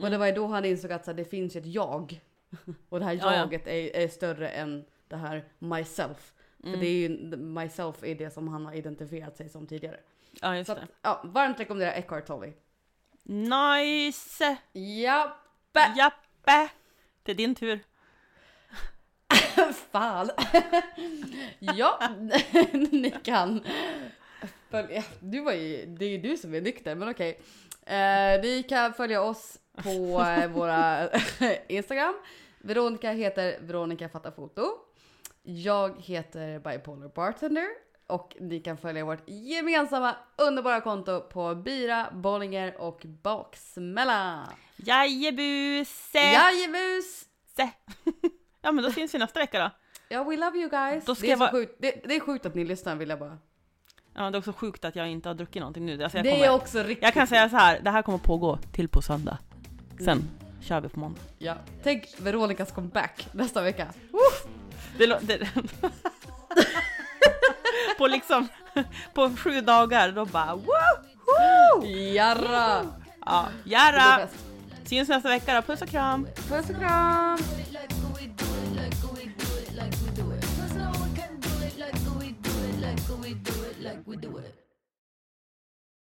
S1: Och det var ju då han insåg att så här, det finns ett jag. Och det här
S2: Ja, ja.
S1: jaget är, är större än det här myself.
S2: Mm.
S1: För det är ju, myself är det som han har identifierat sig som tidigare.
S2: ja, just
S1: Så
S2: det.
S1: att, ja, varmt rekommenderar Eckhart Tolle.
S2: Nice!
S1: Jappe!
S2: Jappe! Det är din tur.
S1: Fan! ja, ni kan följa. Du var ju, det är ju du som är nykter, men okej. Eh, ni kan följa oss på eh, våra Instagram. Veronica heter Veronica fattar foto. Jag heter Bipolar Bartender. Och ni kan följa vårt gemensamma underbara konto på Bira, Bollinger och Baksmälla.
S2: Jajebuse!
S1: Jajebus!
S2: Ja men då syns vi nästa vecka då.
S1: Ja, we love you guys.
S2: Då ska
S1: det, är
S2: jag vara-
S1: sjukt. Det, det är sjukt att ni lyssnar vill jag bara.
S2: Ja det är också sjukt att jag inte har druckit någonting nu. Alltså, jag,
S1: det
S2: kommer,
S1: är också riktigt
S2: jag kan säga så här, det här kommer pågå till på söndag. Sen kör vi på måndag.
S1: Ja. Tänk Veronicas comeback nästa vecka.
S2: Det, lå- det, på liksom, på sju dagar då bara woho!
S1: Jarra!
S2: Ja,
S1: Det bäst.
S2: Syns nästa vecka då. Puss och kram!
S1: Puss och kram!
S3: like we do it.